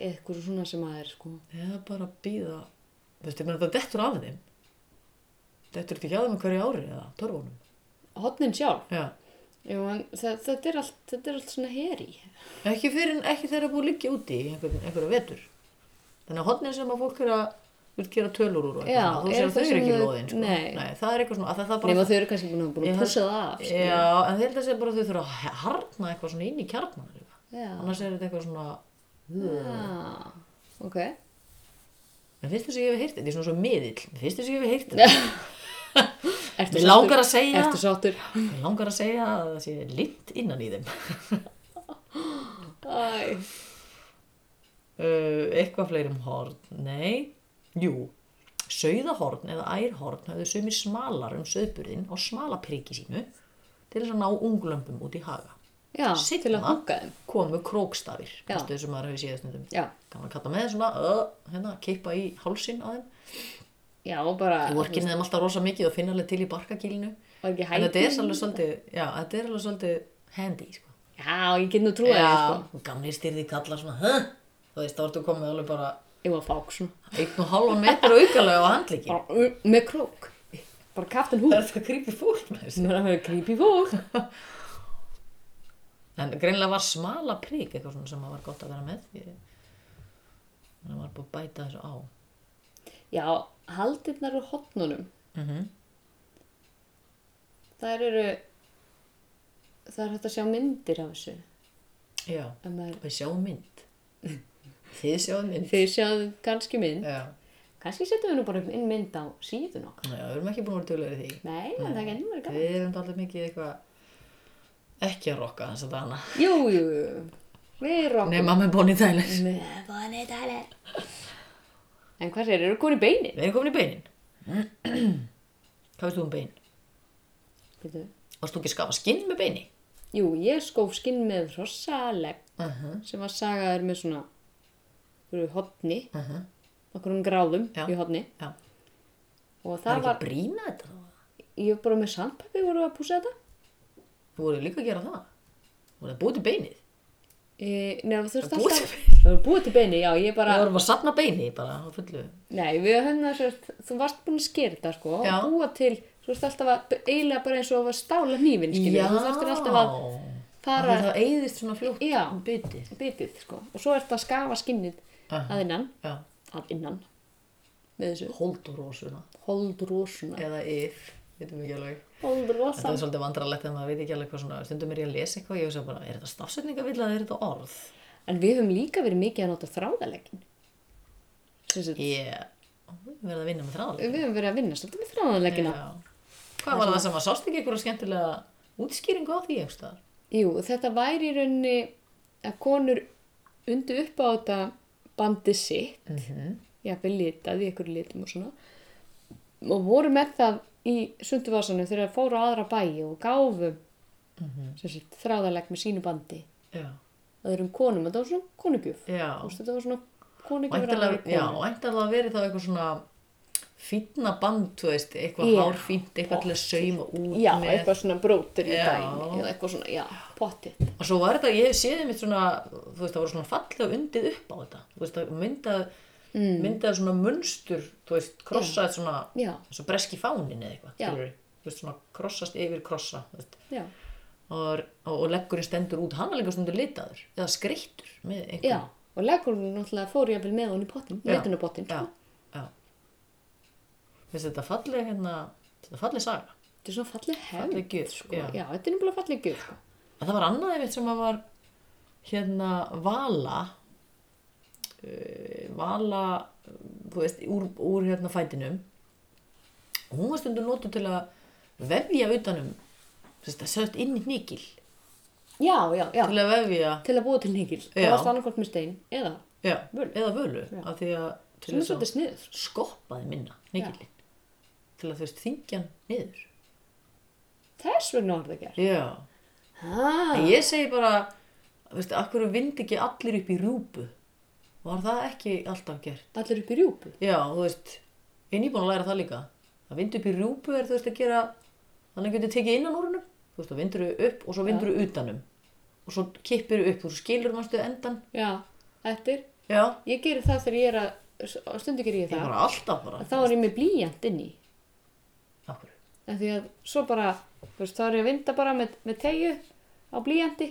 eitthvað svona sem að er sko. eða bara býða þú veist, ég meina þetta dettur af þeim dettur þetta ekki af þeim hverju ári eða törfunum Hotnin sjálf, já. Jú, það, þetta, er allt, þetta er allt svona heri. ekki fyrir ekki þeirra búið liggja úti í einhver, einhverja vetur þannig að hotnin sem að fólk er að vil gera tölur úr og eitthvað þú sér að það þau eru ekki loðin sko. Nei. það er eitthvað svona að það, það bara Nefn að þau eru kannski búin að, pússa það af. skilur. já, en þeir held að bara þau þurfa að harna eitthvað svona inn í kjarnan líka. Annars er þetta eitthvað svona Já, ok. En finnst þess að ég hef heyrt þetta, ég er svona svo miðill. Mér finnst þess að ég hef heyrt þetta. Mig langar að segja Ertu sáttur? Mér langar að segja að það sé lind innan í þeim. Æ. uh, eitthvað fleiri um horn? Nei, jú. Sauðahorn eða ærhorn höfðu sumir smalar um sauðburðin og smala priki sínu til þess að ná unglömpum út í haga Að þeim. komu krókstafir kannski þessum maður hefur séð kannan að kalla með svona uh, hérna, kippa í hálsin á þeim Já, bara... þú vorkinni þeim alltaf rosa mikið og finna alveg til í barkakílinu en þetta er alveg svolítið já, þetta er alveg svolítið handy sko. Já, ég get nú trúið það, sko. gamli styrði kallar svona huh? þú veist, þá ertu komið alveg bara Ég var fák svona. einn og halvan metr aukalega á uh, með krók. Bara kaftin húk. það er þetta creepy fólk með þessu Það er creepy fólk. en greinlega var smala prík eitthvað svona sem var gott að vera með ég... það var búið að bæta þessu á Já, haldirnar úr hotnunum. mm Það eru... Það er hægt að sjá myndir af þessu. já, maður... við sjáum mynd þið sjáum mynd Þið sjáðu kannski mynd. já, Kannski setjum við nú bara inn mynd á síðun okkar. já, við erum ekki búin að vera tjóðlega í því Nei, en það gennum verið gaman. við erum alltaf mikið eitthvað ekki að rokka þess að dana Jú, jú, jú. Við rokkum. nema með Bonnie Tyler Með Bonnie Tyler. En hvað sér, eru konið beinin? við erum komin í beinin hvað veist þú um bein? Býtu. varst þú ekki að skafa skinn með beini? Jú, ég skóf skinn með hrossalegg uh -huh. sem var sagaður með svona hotni, Uh -huh. okkur gráðum Já. í hotni já, og það er það ekki var, að brína þetta ég var bara með sandpappi voru að púsa þetta þú voru líka að gera það? Þú voru að búið til beinið? E, Nei, þú veist alltaf til Það var búið til beini, já, ég bara það voru að sapna beini bara á fullu. Nei, við höfum það sérst, þú varst búin að skera þetta sko Já. og búa til, þú veist alltaf að eiginlega bara eins og að stála hnífin skilur, þú þarftir alltaf að fara það eyðist svona fljótt Já. um bitið. Bitið sko og svo ertu að skafa skinnið Aha. að innan, já, að innan. Með þessu. Holdrósuna holdrósuna eða if, veitum ekki alveg þetta er svolítið vandrarlegt en maður veit ekki alveg hvað svona stundum er ég að lesa eitthvað og ég veist bara, er þetta stafsetningavilla eða er þetta orð? En við höfum líka verið mikið að nota þráðalegin. Yeah. Ég verði að vinna með þráðaleg Við höfum verið að vinna svolítið með þráðalegina. Hvað var það sem að sást ekki eitthvað skemmtilega útskýringu á því einhverstaðar? Jú, þetta væri í rauninni að konur undu upp á þetta bandi sitt, mm. -hmm. jafnvel litað í einhverju litum og svona, og voru með það í sunduvásanum þegar það fóru á aðra bæi og gáfu mm -hmm. þráðaleg með sínu bandi Já, öðrum konum, þetta var svona konugjöf. þetta var svona konugjöf já, væntanlega verið þá eitthvað svona fínna band, þú veist, eitthvað hárfínt, eitthvað til að sauma út Já, með. eitthvað svona brótur í dæmi, eða eitthvað svona, já, pottið. Og svo var þetta, ég hef séð mitt svona, þú veist, það voru svona fallega undið upp á þetta. Þú veist, það myndað, mm. myndað svona munstur, þú veist, krossað svona, Já. svo breski fánin eða eitthvað, Þú veist, svona krossast yfir krossa, Og, og, og leggurinn stendur út, hann er líka stundur litaður, eða skreittur með einhver. já, og leggurinn náttúrulega fór ég með hún í pottin, Já, sko. Finnst þetta falleg, hérna, þetta falleg saga. Þetta er svona falleg hefð, Falleg gjöf, sko. já. Já, þetta er nefnilega falleg gjöf, sko. Það var annað einmitt sem að var hérna Vala vala þú veist, úr, úr hérna fætinum og hún var stundum notuð til að vefja utanum þess að sett inn í hníkil Já, já, já. til að vefja Til að búa til hengil. Það Já. varst annarkvæmt með stein eða. já, Völu. eða völu af því að til þess að skoppaði minna hníkilinn til að þú veist þingja niður Þess vegna var það gert. já, Ah, ég segi bara þú veist, akkur vind ekki allir upp í rjúpu var það ekki alltaf gert allir upp í rjúpu. Já, þú veist, ég er nýbúin að læra það líka. Að vindu upp í rjúpu er þú veist að gera, þannig að getur tekið innan úr hennum. Þú veist, þá vindur þú upp og svo vindur þú utanum. Og svo kippir þú upp og svo skilur mástu endan. Já, eftir. Já, Ég gerir það þegar ég er að, stundu gerir ég ég það. bara alltaf bara. Þá er ég með blíjant inn í. Akkur. En því að svo bara, þú veist, þá er ég að vinda bara með, með tegju á blíjanti.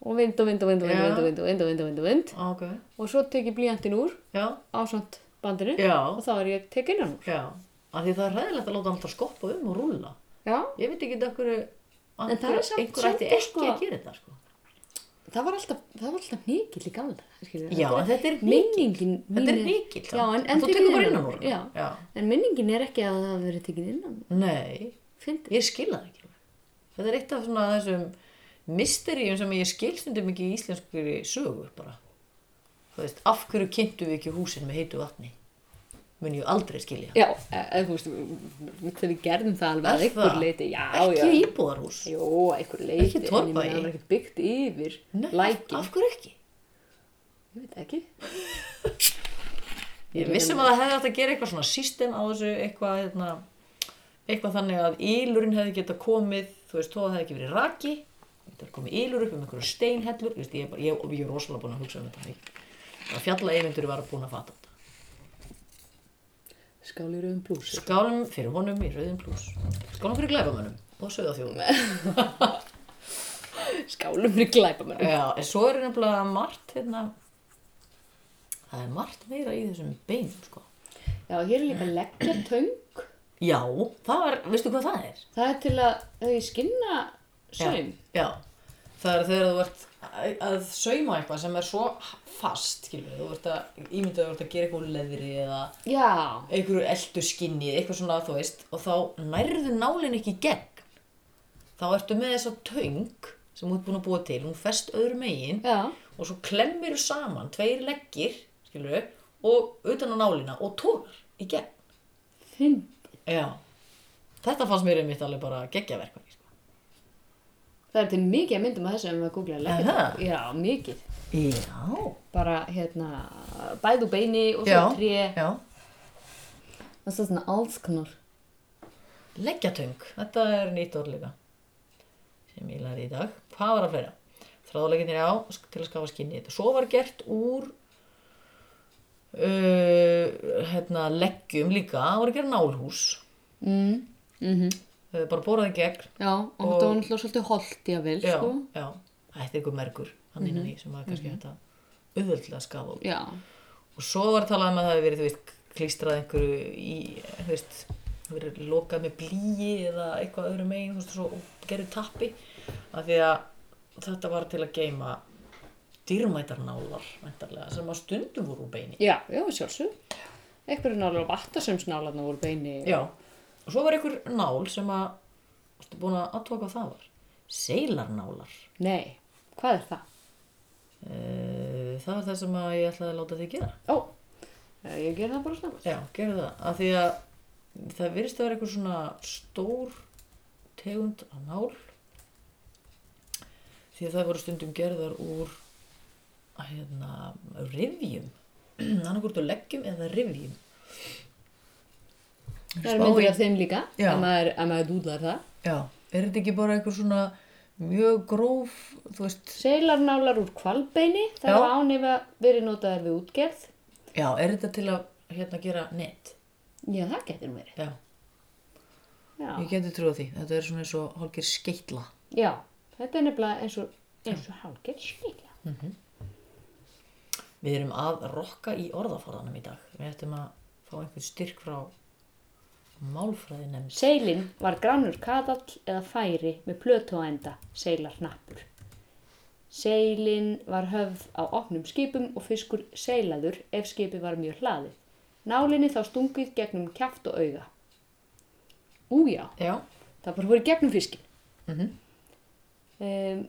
Og vind og vind og vind og vind og vind og vind og vind og vind og vind. Ok. Og svo tek ég blíjantin úr Já, á svont bandinu. Já. Og þá er ég tek innan úr. Af því það er ræðilegt að láta hann alltaf skoppa um og rúlla. Já. Ég veit ekki þetta hverju, En það er samt einhver ætti ekki sko- að gera þetta, sko. Það var alltaf, alltaf mikill í gamla. Já, en þetta er minningin. Þetta er Já, en, en þú tekur bara innan úr. En minningin er ekki að það verið tekin innan. Nei, ég skil það ekki þetta er eitt af þessum mysteríum sem ég skil stundum ekki í íslenskri sögu bara þú veist, af hverju kynntu við ekki húsin með heitu vatni mun ég aldrei skilja Já, eða þú veist, við gerðum það alveg að Er einhver leiti. Já, ekki já. íbúðarhús Jó, leiti. Ekki ég það var ekkert byggt yfir Nei, lækin. af hverju ekki? Ég veit ekki. Ég vissum að það hefði átt að gera eitthvað svona system á þessu eitthvað, hérna, eitthvað þannig að ílurinn hefði geta komið, þú veist, þó að það hefði ekki verið raki, þetta er komið ílur upp um einhverju steinhellur, veist, ég, bara- ég, ég er rosalega búin að hugsa um þetta. Fjalla eyvindur var búin að fatta þetta. Skál í rauðum blús. Skálum fyrir honum í rauðin pluss. Skálum fyrir glæfamönnum og sögðaþjóðum. Skálum fyrir glæpamennum. Já, en svo er nefnilega margt, hérna, það er margt meira í þessum beinum, sko. Já, hér er líka leggja töng. Já, það var, veistu hvað það er? Það er til að, ég skinna saum. Já, það er þegar þú ert að sauma eitthvað sem er svo fast, skilur þú ert að ímynda þú ert að gera eitthvað leðri eða Já. einhverju eldur skinni, eitthvað svona þú veist og þá nærðu nálinn ekki gegn þá ertu með þessa töng sem þú ert búin að búa til, hún fest öðru megin Já. og svo klemmir þú saman tveir leggir, skilur og utan á nálina og tókar í gegn Finn. Já, þetta fannst mér einmitt alveg bara geggjaverkvæki sko. Það er til mikið að myndum að þessu ef maður googla leggja Aha. töng. Já, mikið. Já, Bara, hérna, bæðu beini og svo já Það er svona alls konar. Leggjatöng, þetta er nýtt orð líka sem ég læri í dag. Hvað var að fleira? Þráðlegginir á til að skafa skinni. Svo var gert úr uh, hérna, leggjum líka, það var að gera nálhús. Mm. Mm Uh, bara bóraði gegn. Já, og, þetta var náttúrulega svolítið holdt í að vel, Já, sko. já, þetta er ykkur mergur hann innan í sem var kannski þetta auðvöldlega að skafa út. Já. Og svo var talað um að það hefði verið, veist, klístrað einhverju í, þú veist, verið lokað með blíi eða eitthvað öðru megin, veist, svo og gerði tappi. Af því að þetta var til að geima dýrmætarnálar, sem á stundum voru úr beini. Já, já, sjálfsög. Einhverju nálar og vattasömsnálarna voru beini. Já. Og svo var einhver nál sem að, varstu búin að aðtóka hvað það var? Seilarnálar. Nei, hvað er það? Uh, það var það sem að ég ætlaði að láta þig gera. Ó, eh, ég ger það bara snabbt. Já, gerðu það. Af því að það virðist að vera eitthvað svona stór tegund af nál. Því að það voru stundum gerðar úr hérna, rifjum. Annarkvort úr leggjum eða rifjum. Það er myndir af þeim líka, ef maður, ef maður dúdlar það. Já, er þetta ekki bara eitthvað svona mjög gróf, þú veist, Seilarnálar úr kvalbeini, það var ánifa verið notaðar við útgerð. já, er þetta til að hérna gera net? Já, það getur verið. Já, Já, ég geti trúið því. Þetta er svona eins og hálfgeir skeitla. já þetta er nefnilega eins og, eins og hálfgerð skilja. Við erum að rokka í orðaforðanum í dag. Við ættum að fá einhvern styrk frá málfræði nefnd. Seilin var grannur kadall eða færi með plötu á enda, seilarnappur. Seilin var höfð á opnum skipum og fiskur seilaður ef skipið var mjög hlaðið. Nálinni þá stungið gegnum kjaft og auga. Újá, Já. það bara í gegnum fiskin. Mhm. um,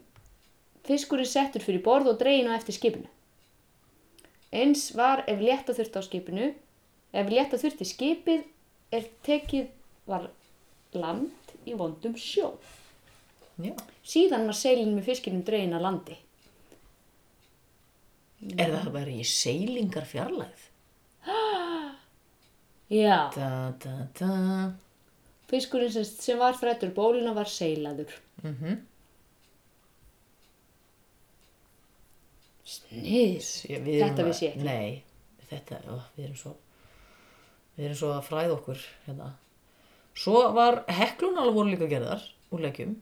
fiskur er settur fyrir borð og dregin á eftir skipinu. Eins var ef létta þurfti á skipinu, ef létta þurfti skipið er tekið var land í vondum sjó. Já. Síðan var seilin með fiskinum dregin að landi. Er það að vera í seilingar fjarlægð? Já, Da, da, da. fiskurinn sem, sem var þrættur bólina var seilaður. Ég- við erum þetta vissi ég ekki. Nei, þetta, ó, við erum svo við erum svo að fræða okkur hérna. Svo var heklunal voru líka gerðar úr leikjum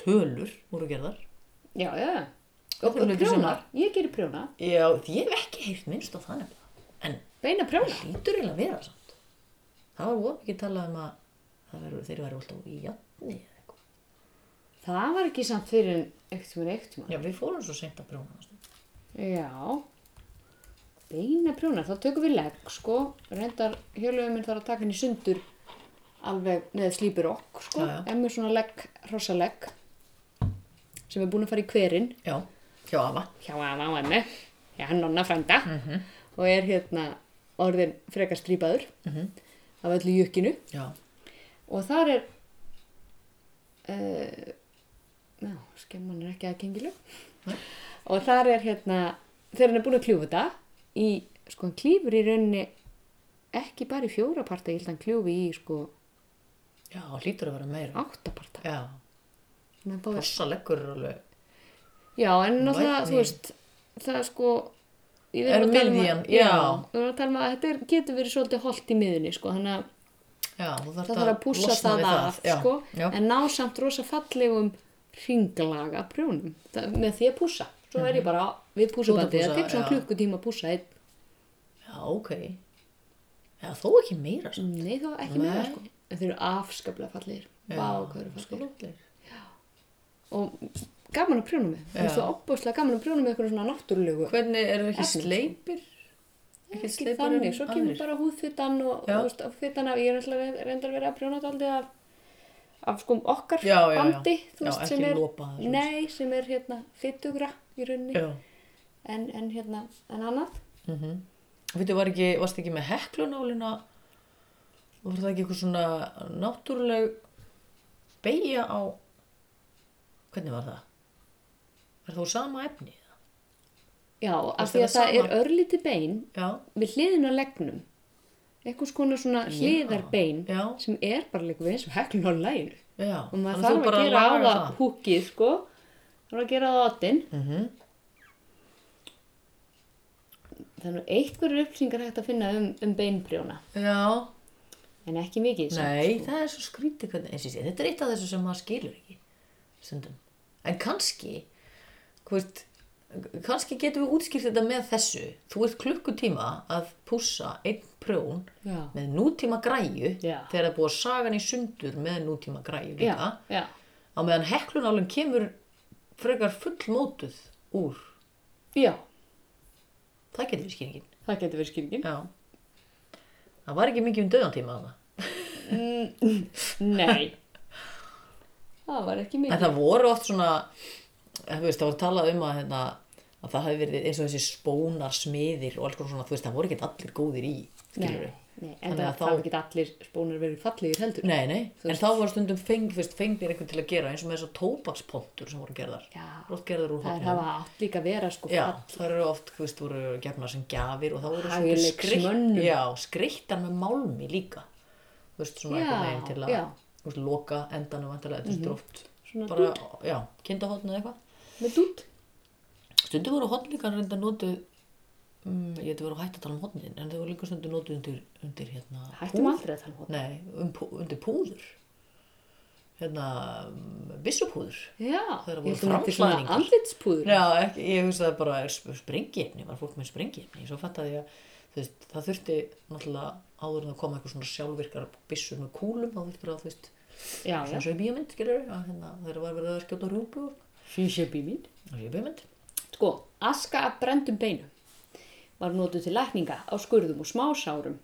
tölur voru gerðar Já, já. Og prjónar, ég gerir prjóna. Já, ég hef ekki heyrt minnst á það nefnilega en Beina prjóna. hlýtur eiginlega að vera samt það var voru ekki talað um að það veru, þeir væri alltaf í jafni Það var ekki samt fyrir eitt tíma eitt tíma. Já, við fórum svo seint að brjóna Já. Beina prjóna, þá tökum við legg, sko. Reyndar hjörlega minn þarf að taka henni sundur alveg með slípurokk, sko. Já, já. En með svona legg, hrossalegg sem er búin að fara í hverinn Já, hjá Ava hjá afa og emmu, hjá hann nonna frænda Mhm. og er hérna orðin frekar strípaður Mhm. af öllu jukkinu Já, og þar er uh, já, skemman er ekki aðgengileg og þar er hérna þegar hann er búin að kljúfa þetta í, sko hann klýfur í rauninni ekki bara í fjóra parta, ég held að hann kljúfi í sko já, hlýtur að vera meira. áttaparta Já, Menn þá rossa leggur er alveg já, en náttúrulega, þú veist það er sko Er tala um að- miðjan, já, já. við erum að tala um að þetta er, getur verið svolítið holt í miðunni, sko, þannig að Já, það þarf að pússa losna það af Já, sko, já. en ná samt rosa fallegum hringlaga prjónum það, með því að pússa svo er ég bara við að það tek svona já. klukkutíma að pússa einn já, ok Já, þó ekki meira svo nei þá ekki Nei. meira sko en þeir eru afskaplega fallegir lótlegir og gaman að prjóna með þú veist Já. það opbúslega gaman að prjóna með eitthvað svona náttúrulegu Hvernig eru ekki Efni, sko. sleipir? ekki sleipari þannig, svo kemur aðrir? bara húðfittan og, Já. og, og fittan af, ég er reyndar verið að prjóna þetta af af sko okkar Já, já, já. bandi þú Já, veist, sem er, svoleiðis. nei, sem er hérna fittugra í rauninni. En, en hérna, en annað? Mm -hmm. Var ekki, varst ekki með heklunálina? Og var það ekki eitthvað svona náttúruleg beigja á hvernig var það? Er það úr sama efni? já, af því að það er sama? örlítið bein Já, við hliðin leggnum. Einhvers konar svona hliðarbein sem er bara líka við eins og heklun á læginu og maður þú þarf að gera á það húkið sko þarf að gera á það oddin Mhm. þannig að einhverju upplýsingar hægt að finna um, um beinbrjóna Já, en ekki mikið samt, Nei, sko. það er svo skrítið hvernig, eins og sé, þetta er eitt af þessu sem maður skilur ekki stundum. En kannski, veist, kannski getum við útskýrt þetta með þessu. Þú ert klukkutíma að pússa einn prjón Já. með nútíma græju Já. þegar það er búið að saga hann í sundur með nútíma græju líka. já, já, Á meðan heklunálum kemur frekar fullmótuð úr. já, Það getur við skýringin. það getur verið skýringin. Já. Það var ekki mikið um döðantíma nei. Það var ekki En mikið það voru oft svona, þú veist, það voru talað um að, hérna, að það hafi verið eins og þessi spónar smiðir og alls konar svona, þú veist, það voru ekki allir góðir í, skilur nei, en það, að það þá- var ekki allir spónar verið fallegir heldur Nei, nei, en þá var stundum feng, þú veist, fengnir einhvern til að gera eins og með þessar tóbakspontur sem voru gerðar. Já. Gerðar það hafa átt líka vera sko Já, fall það eru oft, þú veist, voru gefna sem gjafir og það voru svona Hæfileiksmönnum. já, skreittar með málmi líka. Þú veist, svona Já, einhvern veginn til að, já. Þú veist, loka endanum vantilega, þetta er oft Svona bara, já, kindahotn eða eitthvað. með dút Stundum voru hotn líka reynda notuð um, ég hefði verið að hætta að tala um hotnin en þau voru líka stundum notuð undir, undir hérna, hættum aldrei að tala um hotn Nei, um, undir púður. Hérna Það eru ég voru að framklæðningar. andlitspúður. Já, ekki, ég hugsaði bara er sp- sprengiefni, var fólk með sprengiefni? Svo ég að þú veist, það þurfti náttúrulega áður en það kom eitthvað svona sjálfvirkar byssur með kúlum þá þurfti það, þú veist, svona svo í að hérna, þegar var verið að skjóta mín. Það sé bygmynd. Sko, aska af brendum beinum var notuð til lækninga á skurðum og smásárum.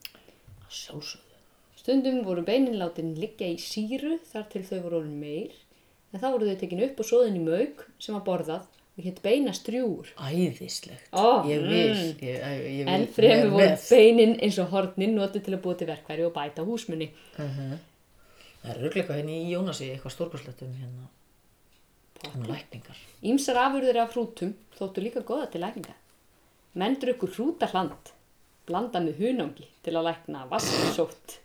Sjálfsögðu. Stundum voru beinin látin liggja í síru þar til þau voru orðin meir, en þá voru þau tekin upp og soðin í mauk sem var borðað og hétt beinastrjúur. Æðislegt. Ó, ég vil. mm. Ég, ég, ég vil En fremur voru með. beinin eins og hornin notuð til að búa til verkværi og bæta húsmunni. Það er rögleika henni í Jónasi eitthvað stórkostlegt um hérna. Lækningar. Ímsar afurðir af hrútum þóttu líka góða til lækninga. Menn drukku hrútahland, blanda með hunangi til að lækna vassótt.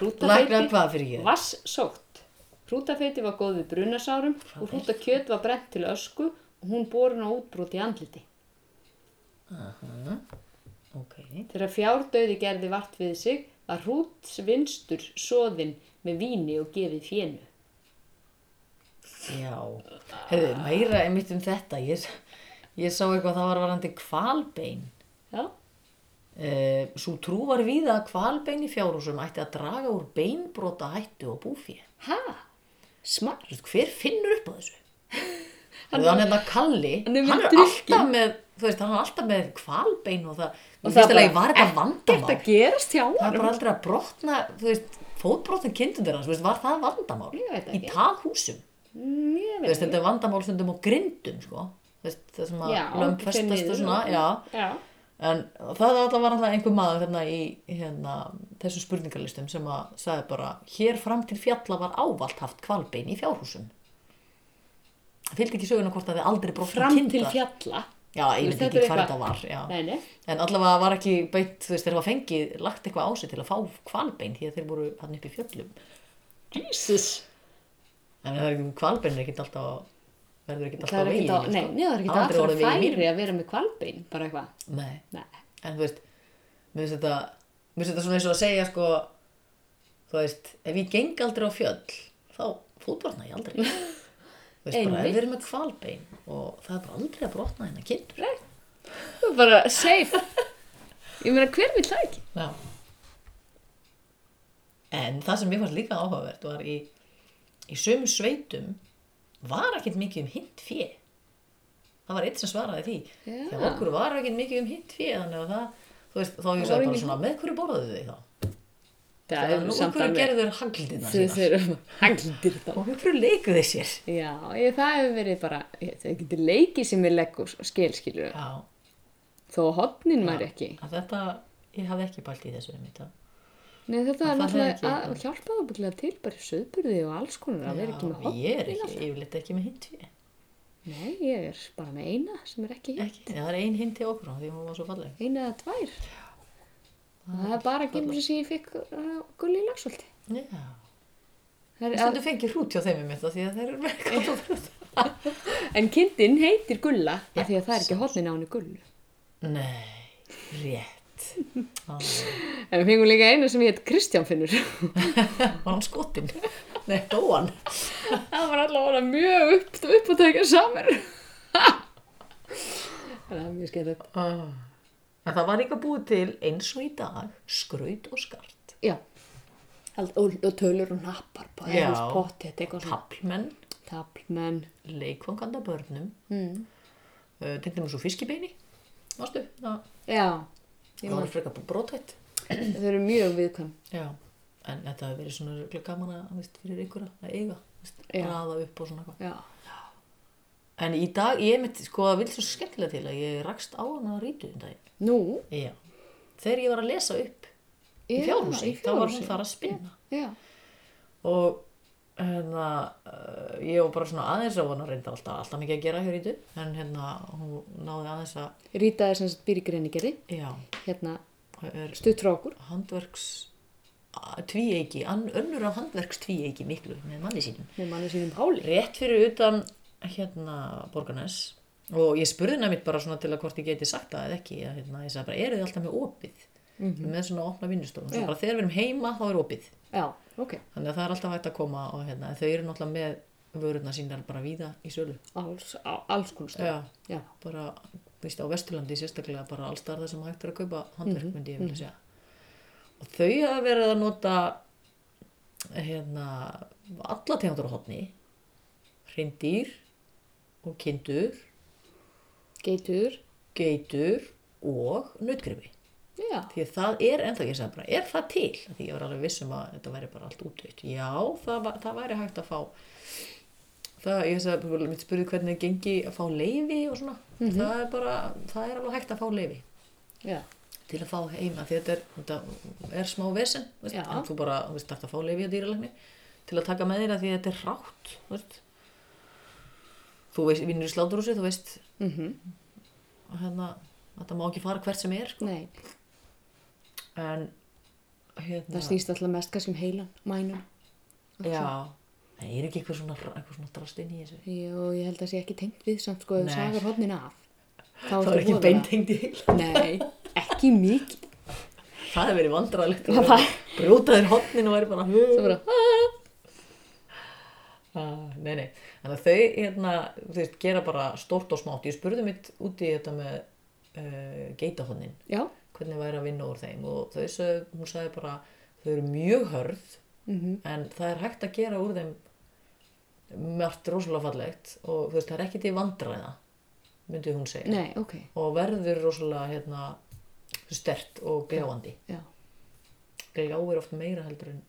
Lækna hvað fyrir ég? Vassótt. Hrútafeiti var góð við brunasárum og hrútakjöt var brent til ösku og hún borin á útbrot í andliti. Aha. Ok. Þegar fjárdauði gerði vart við sig var hrútsvinstur soðin með víni og gefið fjénu. Já. Hefðu, meira einmitt um þetta. Ég, ég sá eitthvað það var varandi kvalbein. Já, Uh, svo trú var við að kvalbein í fjárhúsum ætti að draga úr beinbrota hættu og búfið. ha, smart. Hver finnur upp á þessu? Hann er hérna Kalli, hann er hann er alltaf með, þú veist, hann er alltaf með kvalbein og það, Og og það bara var þetta vandamál. að gerast hjá Það er hann. bara aldrei að brotna, þú veist, fótbrotna kindundir hans, þú veist, var það vandamál? Í taghúsum. Þú veist, þetta er vandamál stundum á grindum, sko. Veist, það sem að Já, lömp fer festast niður og svona, já. Já. En það alltaf var alltaf einhver maður hérna í hérna, þessum spurningarlistum sem að sagði bara, hér fram til fjalla var ávalt haft kvalbein í fjárhúsum. Það fylgdi ekki söguna hvort að þið aldrei brotna Fram kindar. til fjalla. Já, ég veit ekki hvað þetta var. Nei, nei. En allavega var ekki beint, þú veist, þeir var fengið, lagt eitthvað á sig til að fá kvalbein því að þeir voru hann upp í fjöllum. Jesus. En er kvalbein er ekki alltaf, verður ekki alltaf veginni, að, nei, nei, það er orðið veginn færi mínum. að vera með kvalbein, bara eitthvað. Nei, Nei. en þú veist, mér finnst þetta, mér finnst þetta svona eins og að segja, sko, þú veist, ef ég geng aldrei á fjöll, þá fótbrotna ég aldrei. Þú veist, bara, ef við erum með kvalbein og það er bara aldrei að brotna hérna kindur. Það er bara safe. Ég meina, hver vil það ekki? Já. En það sem mér fannst líka áhugavert var í, í sömu sveitum var ekkert mikið um hint fjö. Það var eitt sem svaraði því. Já. Þegar okkur var ekkert mikið um hint fjö, þannig að það, þú veist, þá ég var sagði bara svona, með hverju borðuðu þið þá? Það er nú hverju alveg. gerðu þeir haglindina Þau sínar? þurfum hanglindir þá. Og hverju leikuðu þeir sér? Já, ég, það hefur verið bara, það getur leikið sem við legg og skilskilur. Þó að hotnin væri ekki. þetta, ég hafði ekki pælt í þessu um þetta. Nei, þetta er það náttúrulega að hjálpa ábygglega til bara í söðburði og alls konar að vera ekki með hotnin. ég er ekki, yfirleitt ekki með fjö. Nei, ég er bara með eina sem er ekki. Ekki, það er ein hint til okkur á því hún var svo falleg. Eina eða tvær. Og það er bara gemur sem ég fikk uh, gulli í lagsólti. Já. Það Þú að- fengið hrút hjá þeim um þetta því að þeir eru með eitthvað. En kindin heitir gulla af því að það er ekki hotnin á henni gullu. Nei, rétt. Á, En við fengum líka einu sem heit Kristján Finnur. Var hann skotinn? Nei, dóan. það var allavega mjög upp, upp að taka saman. það er mjög skemmtilegt. En það var líka búið til eins og í dag skraut og skart. Já. Og, og tölur og nappar. Taplmenn, Taplmenn. leikfanganda börnum, Mm. uh, til dæmis svo fiskibeini. Það, Já. Ég það var frekar brotvætt. Þau eru mjög viðkvæm. Já. En þetta hefur verið svona örugglega gaman að, veist, fyrir ykkur að eiga. Raða upp og svona eitthvað. Já. En í dag, ég mitt, sko, það vil svo skemmtilega til að ég rakst á hana að rítu um daginn. Nú. Já. Þegar ég var að lesa upp í Já, fjárhúsi, þá var hún þar að spinna. Já. Og hérna, uh, ég var bara svona aðeins á hana reyndar alltaf, alltaf mikið að gera hjá rítu. En hérna, hún náði aðeins að, Rýta er sem sagt greinigerði. já, Hérna, stutt frá okkur. handverks tvíeiki, önnur af handverks tvíeiki miklu með manni sínum. Með manni sínum Páli. rétt fyrir utan hérna Borgarnes og ég spurði mitt bara svona til að hvort ég geti sagt það eða ekki að, hérna, ég sagði bara, eru þið alltaf með opið með svona opna vinnustofun þegar við erum heima þá er opið Já, ok. þannig að það er alltaf hægt að koma og hérna, þau eru náttúrulega með vörurna sínar bara víða í sölu Alls, alls. Já. bara, víst, á Vesturlandi sérstaklega bara alls þar sem hægt er að kaupa handverk myndi ég vilja segja og þau hafa verið að nota hérna alla tegundur á hotni hrindýr og kindur, Geitur. geitur og nautgripi. Já. Því að það er ennþá, ég sagði bara, er það til? Því ég var alveg vissum að þetta væri bara allt útvitt. Já, það, það væri hægt að fá, það, ég sagði, mitt spurði hvernig gengi að fá leifi og svona. Það er bara, það er alveg hægt að fá leifi Já. til að fá heima því þetta er, þetta er smá vesen, en þú bara, þú veist, þarft að fá leifi að dýralegni til að taka með þér að því að þetta er rátt, veist. Þú veist, vinnur í sláturhúsi, þú veist, Mm hérna, þetta má ekki fara hvert sem er, sko. En, hérna, það snýst alltaf mest kannski um heilan, mænun. Já, en er ekki eitthvað svona, eitthvað svona drast inn í þessu? Jú, ég held að sé ekki tengt við samt sko ef Nei. sagar hodnin af. Þá Það er ekki beintengt í heila. Nei, ekki mikið. Það hefur verið. Það Brjóta þér hotnin og væri bara... Það bara, "Ah." Ah, nei, nei. Þannig að þau hérna, þú veist, gera bara stórt og smátt. Ég spurði mitt úti í þetta með uh, geitahotnin, já, hvernig væri að vinna úr þeim og þau sögðu, hún sagði bara, þau eru mjög hörð Mhm. en það er hægt að gera úr þeim margt rosalega fallegt og veist, það er ekki til vandræða, myndi hún segja. nei, ok, og verður rosalega hérna, stert og gljáandi. já. Gljáir oft meira heldur en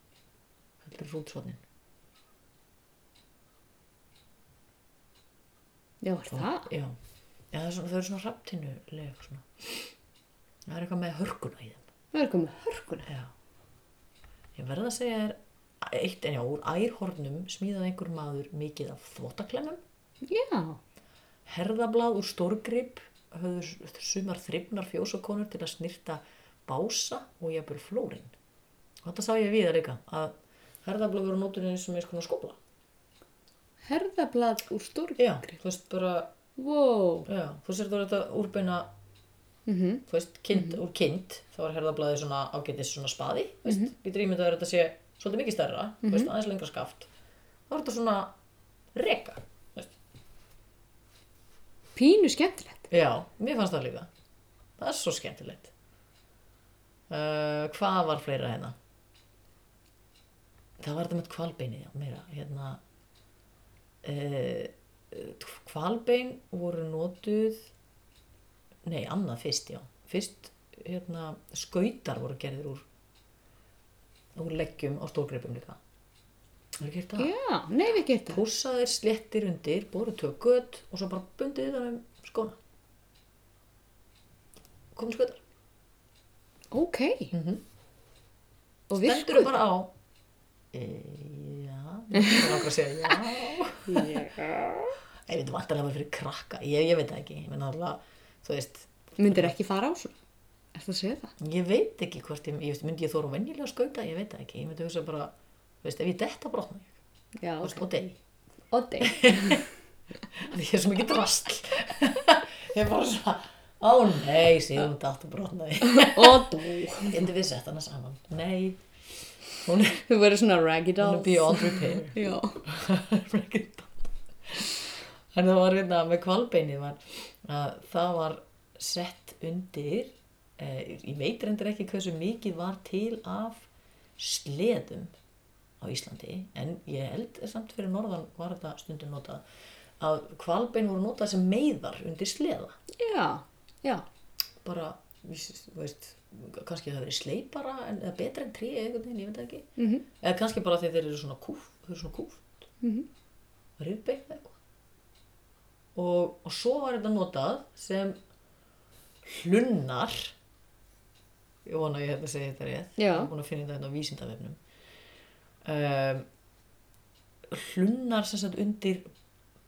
heldur rútsvatnin. Já, er það? Já, Já það er svona, þau eru svona raptinuleg svona. Það er eitthvað með hörkuna í þeim. Það er komið hörkuna. Já. Ég verð að segja þér eitt en já, úr ærhornum smíðaði einhver maður mikið af þvóttaklemmum. Já, Herðablað úr stórgrip höfðu sumar þrifnar fjósakonur til að snirta bása og jafnvel flórin. Og þetta sá ég við það líka, að herðablað voru nótur eins og með svona skóla. herðablað úr Já, stórgri. þú veist bara, Wow. já, þú sér þú þetta úrbeina, Mm þú veist, kind, úr kind, þá er herðablaði svona ágætis svona spaði, þú veist, mm -hmm. ég drýmið að þetta sé svolítið mikið stærra, þú veist, aðeins lengra skaft. Þá er þetta svona reka, þú veist. Pínu skemmtilegt. Já, mér fannst það líka. Það er svo skemmtilegt. Uh, hvað var fleira hérna? Það var þetta með kvalbeini, já, meira. Hérna, uh, kvalbein voru notuð, nei, annað fyrst, já. Fyrst, hérna, skautar voru gerðir úr, úr leggjum á stórgripum líka. Það er gert það? Já, nei, við getum það. pússaðir sléttir undir, boru tvö gött og svo bara bundið það um skóna. Komið skuttar. Ok. Mhm. Og Stendur bara á. E, já, ég er langar að segja já. Já. Ég veit vantarlega var fyrir krakka, ég, ég veit það ekki. Ég menna alltaf, þú veist, Myndir ekki fara á svona? Er það að segja það? ég veit ekki hvort ég, ég myndi ég þóra venjulega að skauta, ég veit það ekki. Ég myndi hugsa bara, þú veist, ef ég detta brotna ég, Já, þú veist, ok. og. Því ég er svo mikið drastl. ég er bara svona, ó nei, síðan datt og brotnaði. Oddi. Getur við sett hana saman? Nei. Hún er, Þú verður svona raggy hún doll. er beyond repair. Já. Þannig það var hérna með kvalbeinið var að það var sett undir, eh, ég veit reyndir ekki hversu mikið var til af sleðum á Íslandi en ég held samt fyrir norðan var þetta stundum notað að kvalbein voru notað sem meiðar undir sleða. Já, já. bara, veist, kannski það verið sleipara en, eða betra en trí eða einhvern veginn, ég veit ekki. Mhm. Eða kannski bara því þeir eru svona kúf, þeir eru svona kúft, mm. -hmm. rifbein eða eitthvað. Og, og svo var þetta notað sem hlunnar, ég vona að ég hef að segja þetta rétt, Já. ég er búin að finna þetta hérna á vísindavefnum. Um, hlunnar sem sagt undir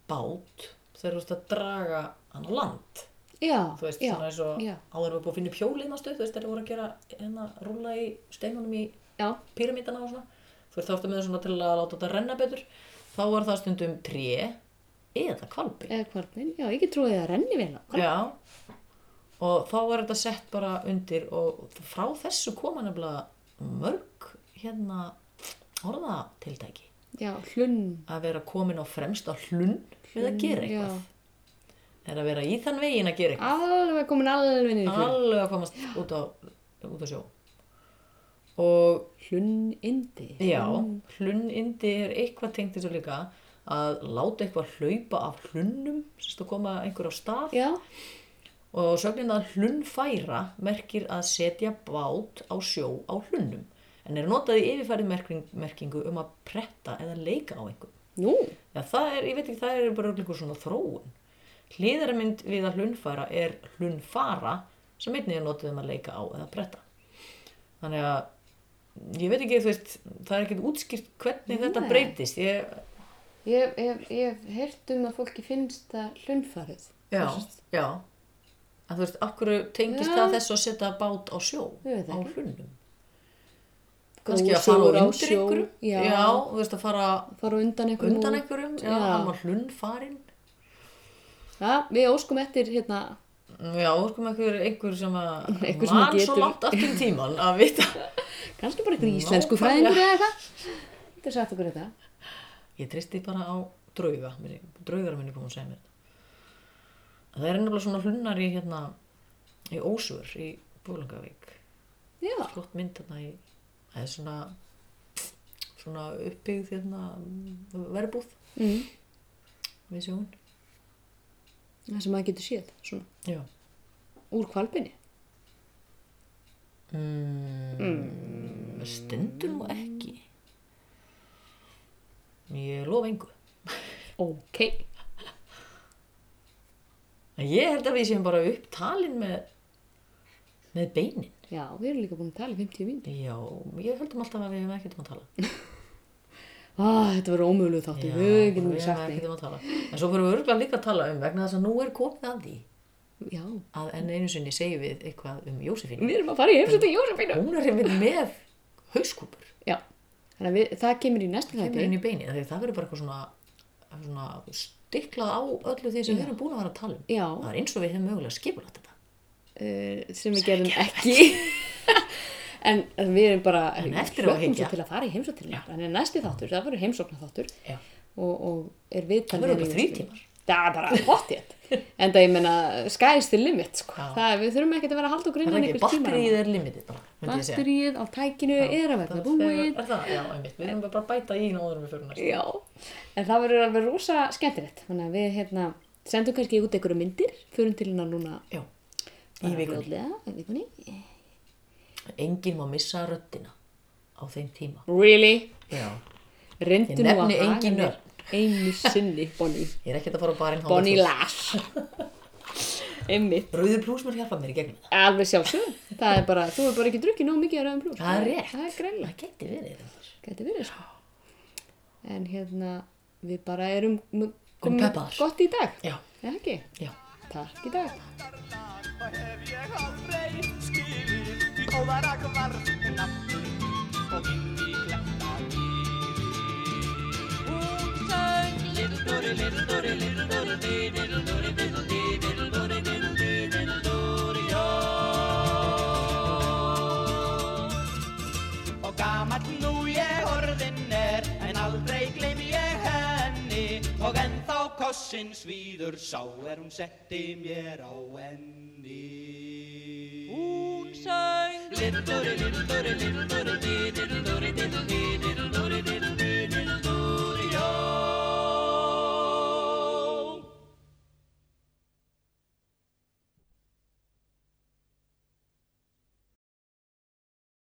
bát þegar þú veist að draga hann á land. Já, þú veist, já, svona eins og áður við búið að finna upp hjólið nástu, þú veist, þegar þeir voru að gera hérna, rúla í steinunum í píramítana og svona, þú veist, þá ertu með svona til að láta þetta renna betur, þá var það stundum tré eða kvalbi eða kvarnin. Já, ég get trúið að það renni vel á. hvalbi. já, og þá var þetta sett bara undir og frá þessu koma nefnilega mörg hérna orðatiltæki Já, hlunn. að vera komin á fremsta hlunn við að gera eitthvað er að vera í þann veginn að gera eitthvað Alveg komin alveg niður í hlunn. alveg að komast út á, út á sjó og Hlunn indi. já, hlunnindi er eitthvað tengt þessu líka að láta eitthvað hlaupa af hlunnum, að koma einhver á stað Já, og sögnin að hlunnfæra merkir að setja bát á sjó á hlunnum en er notað í yfirfærið merking, merkingu um að pretta eða leika á einhvern. nú, Já, það er, ég veit ekki, það er bara einhver svona þróun. Hlýðarmynd við að hlunnfæra er hlunnfara sem einnig er notað um að leika á eða pretta. Þannig að ég veit ekki, þú veist, það er ekkert útskýrt hvernig þetta Nei. breytist. Ég, ég hef heyrt um að fólki finnst það hlunfarið. já, já. En þú veist, akkur tengist Já. það þessu að setja bát á sjó, á. Góður Kannski að fara undir sjó, einhverjum. já. já, þú veist, að fara Fara undan einhverjum. undan einhverjum. Já, Já. hann var hlunnfarinn. Já, við óskum eftir hérna, Já, sko einhver, einhver sem að Einhver sem man svo langt aftur í tíman að vita. kannski bara einhver íslensku fræðingur eða eitthvað. Þetta er sagt okkur þetta. Ég tristi bara á drauga, draugar minni kom að segja mér þetta. Það er nefnilega svona hlunnar í hérna, í Ósvör í Búlangavík. Já, Flott mynd hérna í, það er svona, svona uppbyggð hérna verbúð mm. við sjóun. það sem maður getur séð, svona, Já. úr kvalbinni. Mm, Stendur nú ekki. Ég lofa engu. Ok. Ég held að við séum bara upptalin með, með beinin. Já, við erum líka búin að tala í 50 mínútur. Já, ég heldum alltaf að við hefum ekkert um að tala. Ah, þetta verður ómögulegu þáttu, við getum við sagt neitt. um. En svo fyrir við örgulega líka að tala um vegna þess að nú er komið að því Já, að enn einu sinni segjum við eitthvað um Jósefínu. við erum að fara í heimsóttu Jósefínu. Hún er einmitt með hauskúpur. Já, þannig að við, það kemur í næstu Kemur þætti. inn í beini. Þegar það verður bara eitthvað svona, svona stiklað á öllu því sem við erum búin að vera að tala um. Já. Það er eins og við hefum mögulega skipulagt þetta. uh, sem við gerum ekki en við erum bara að hyggja. svo til að fara í heimsóttina en næsti þáttur, það verður heimsóknar þáttur og, og er viðtal Það verður við bara Jósefínu. tímar. það er bara hottið en það ég menna, sky's the limit sko. Já. það, við þurfum ekkert að vera að halda okkur Það innan er einhvers tíma batterið er limitið ég batterið á tækinu er að verða Það búið er það, já, einmitt. Við erum bara að bæta í náður við fyrir næst. Já, en það verður alveg rosa skemmtilegt þannig að við hérna sendum kannski út einhverju myndir fyrir til hérna núna Já, í vikunni. Enginn má missa röddina á þeim tíma. Really? Já. Reyndu Ég nú að nefni haga engin þér nöfn. Einu sinni, Bonnie Ég er ekkert að fara á barinn Bonnie Lass Einmitt, Rauður plús mér hjálpa mér í gegnum það. alveg sjálfsög það er bara, þú er bara ekki drukkið nóg mikið að rauðum plús Það er rétt. það er greinlega, Það geti verið þetta. geti verið sko en hérna, við bara erum m- peppaðar. gott í dag Já, er það ekki? já. Takk í dag Og hef ég aldrei skilið Því óðara Little Dory, little Dory, little Dory Dee, Little Dory, little Dee, little Dory, little Dee, little Dory, já Og gamall nú ég orðin er En aldrei gleym ég henni Og ennþá kossin svíður Sá er hún setti mér á enni Hún söng Little Dory, little Dory, little Dory, dee, little Dory, little dee,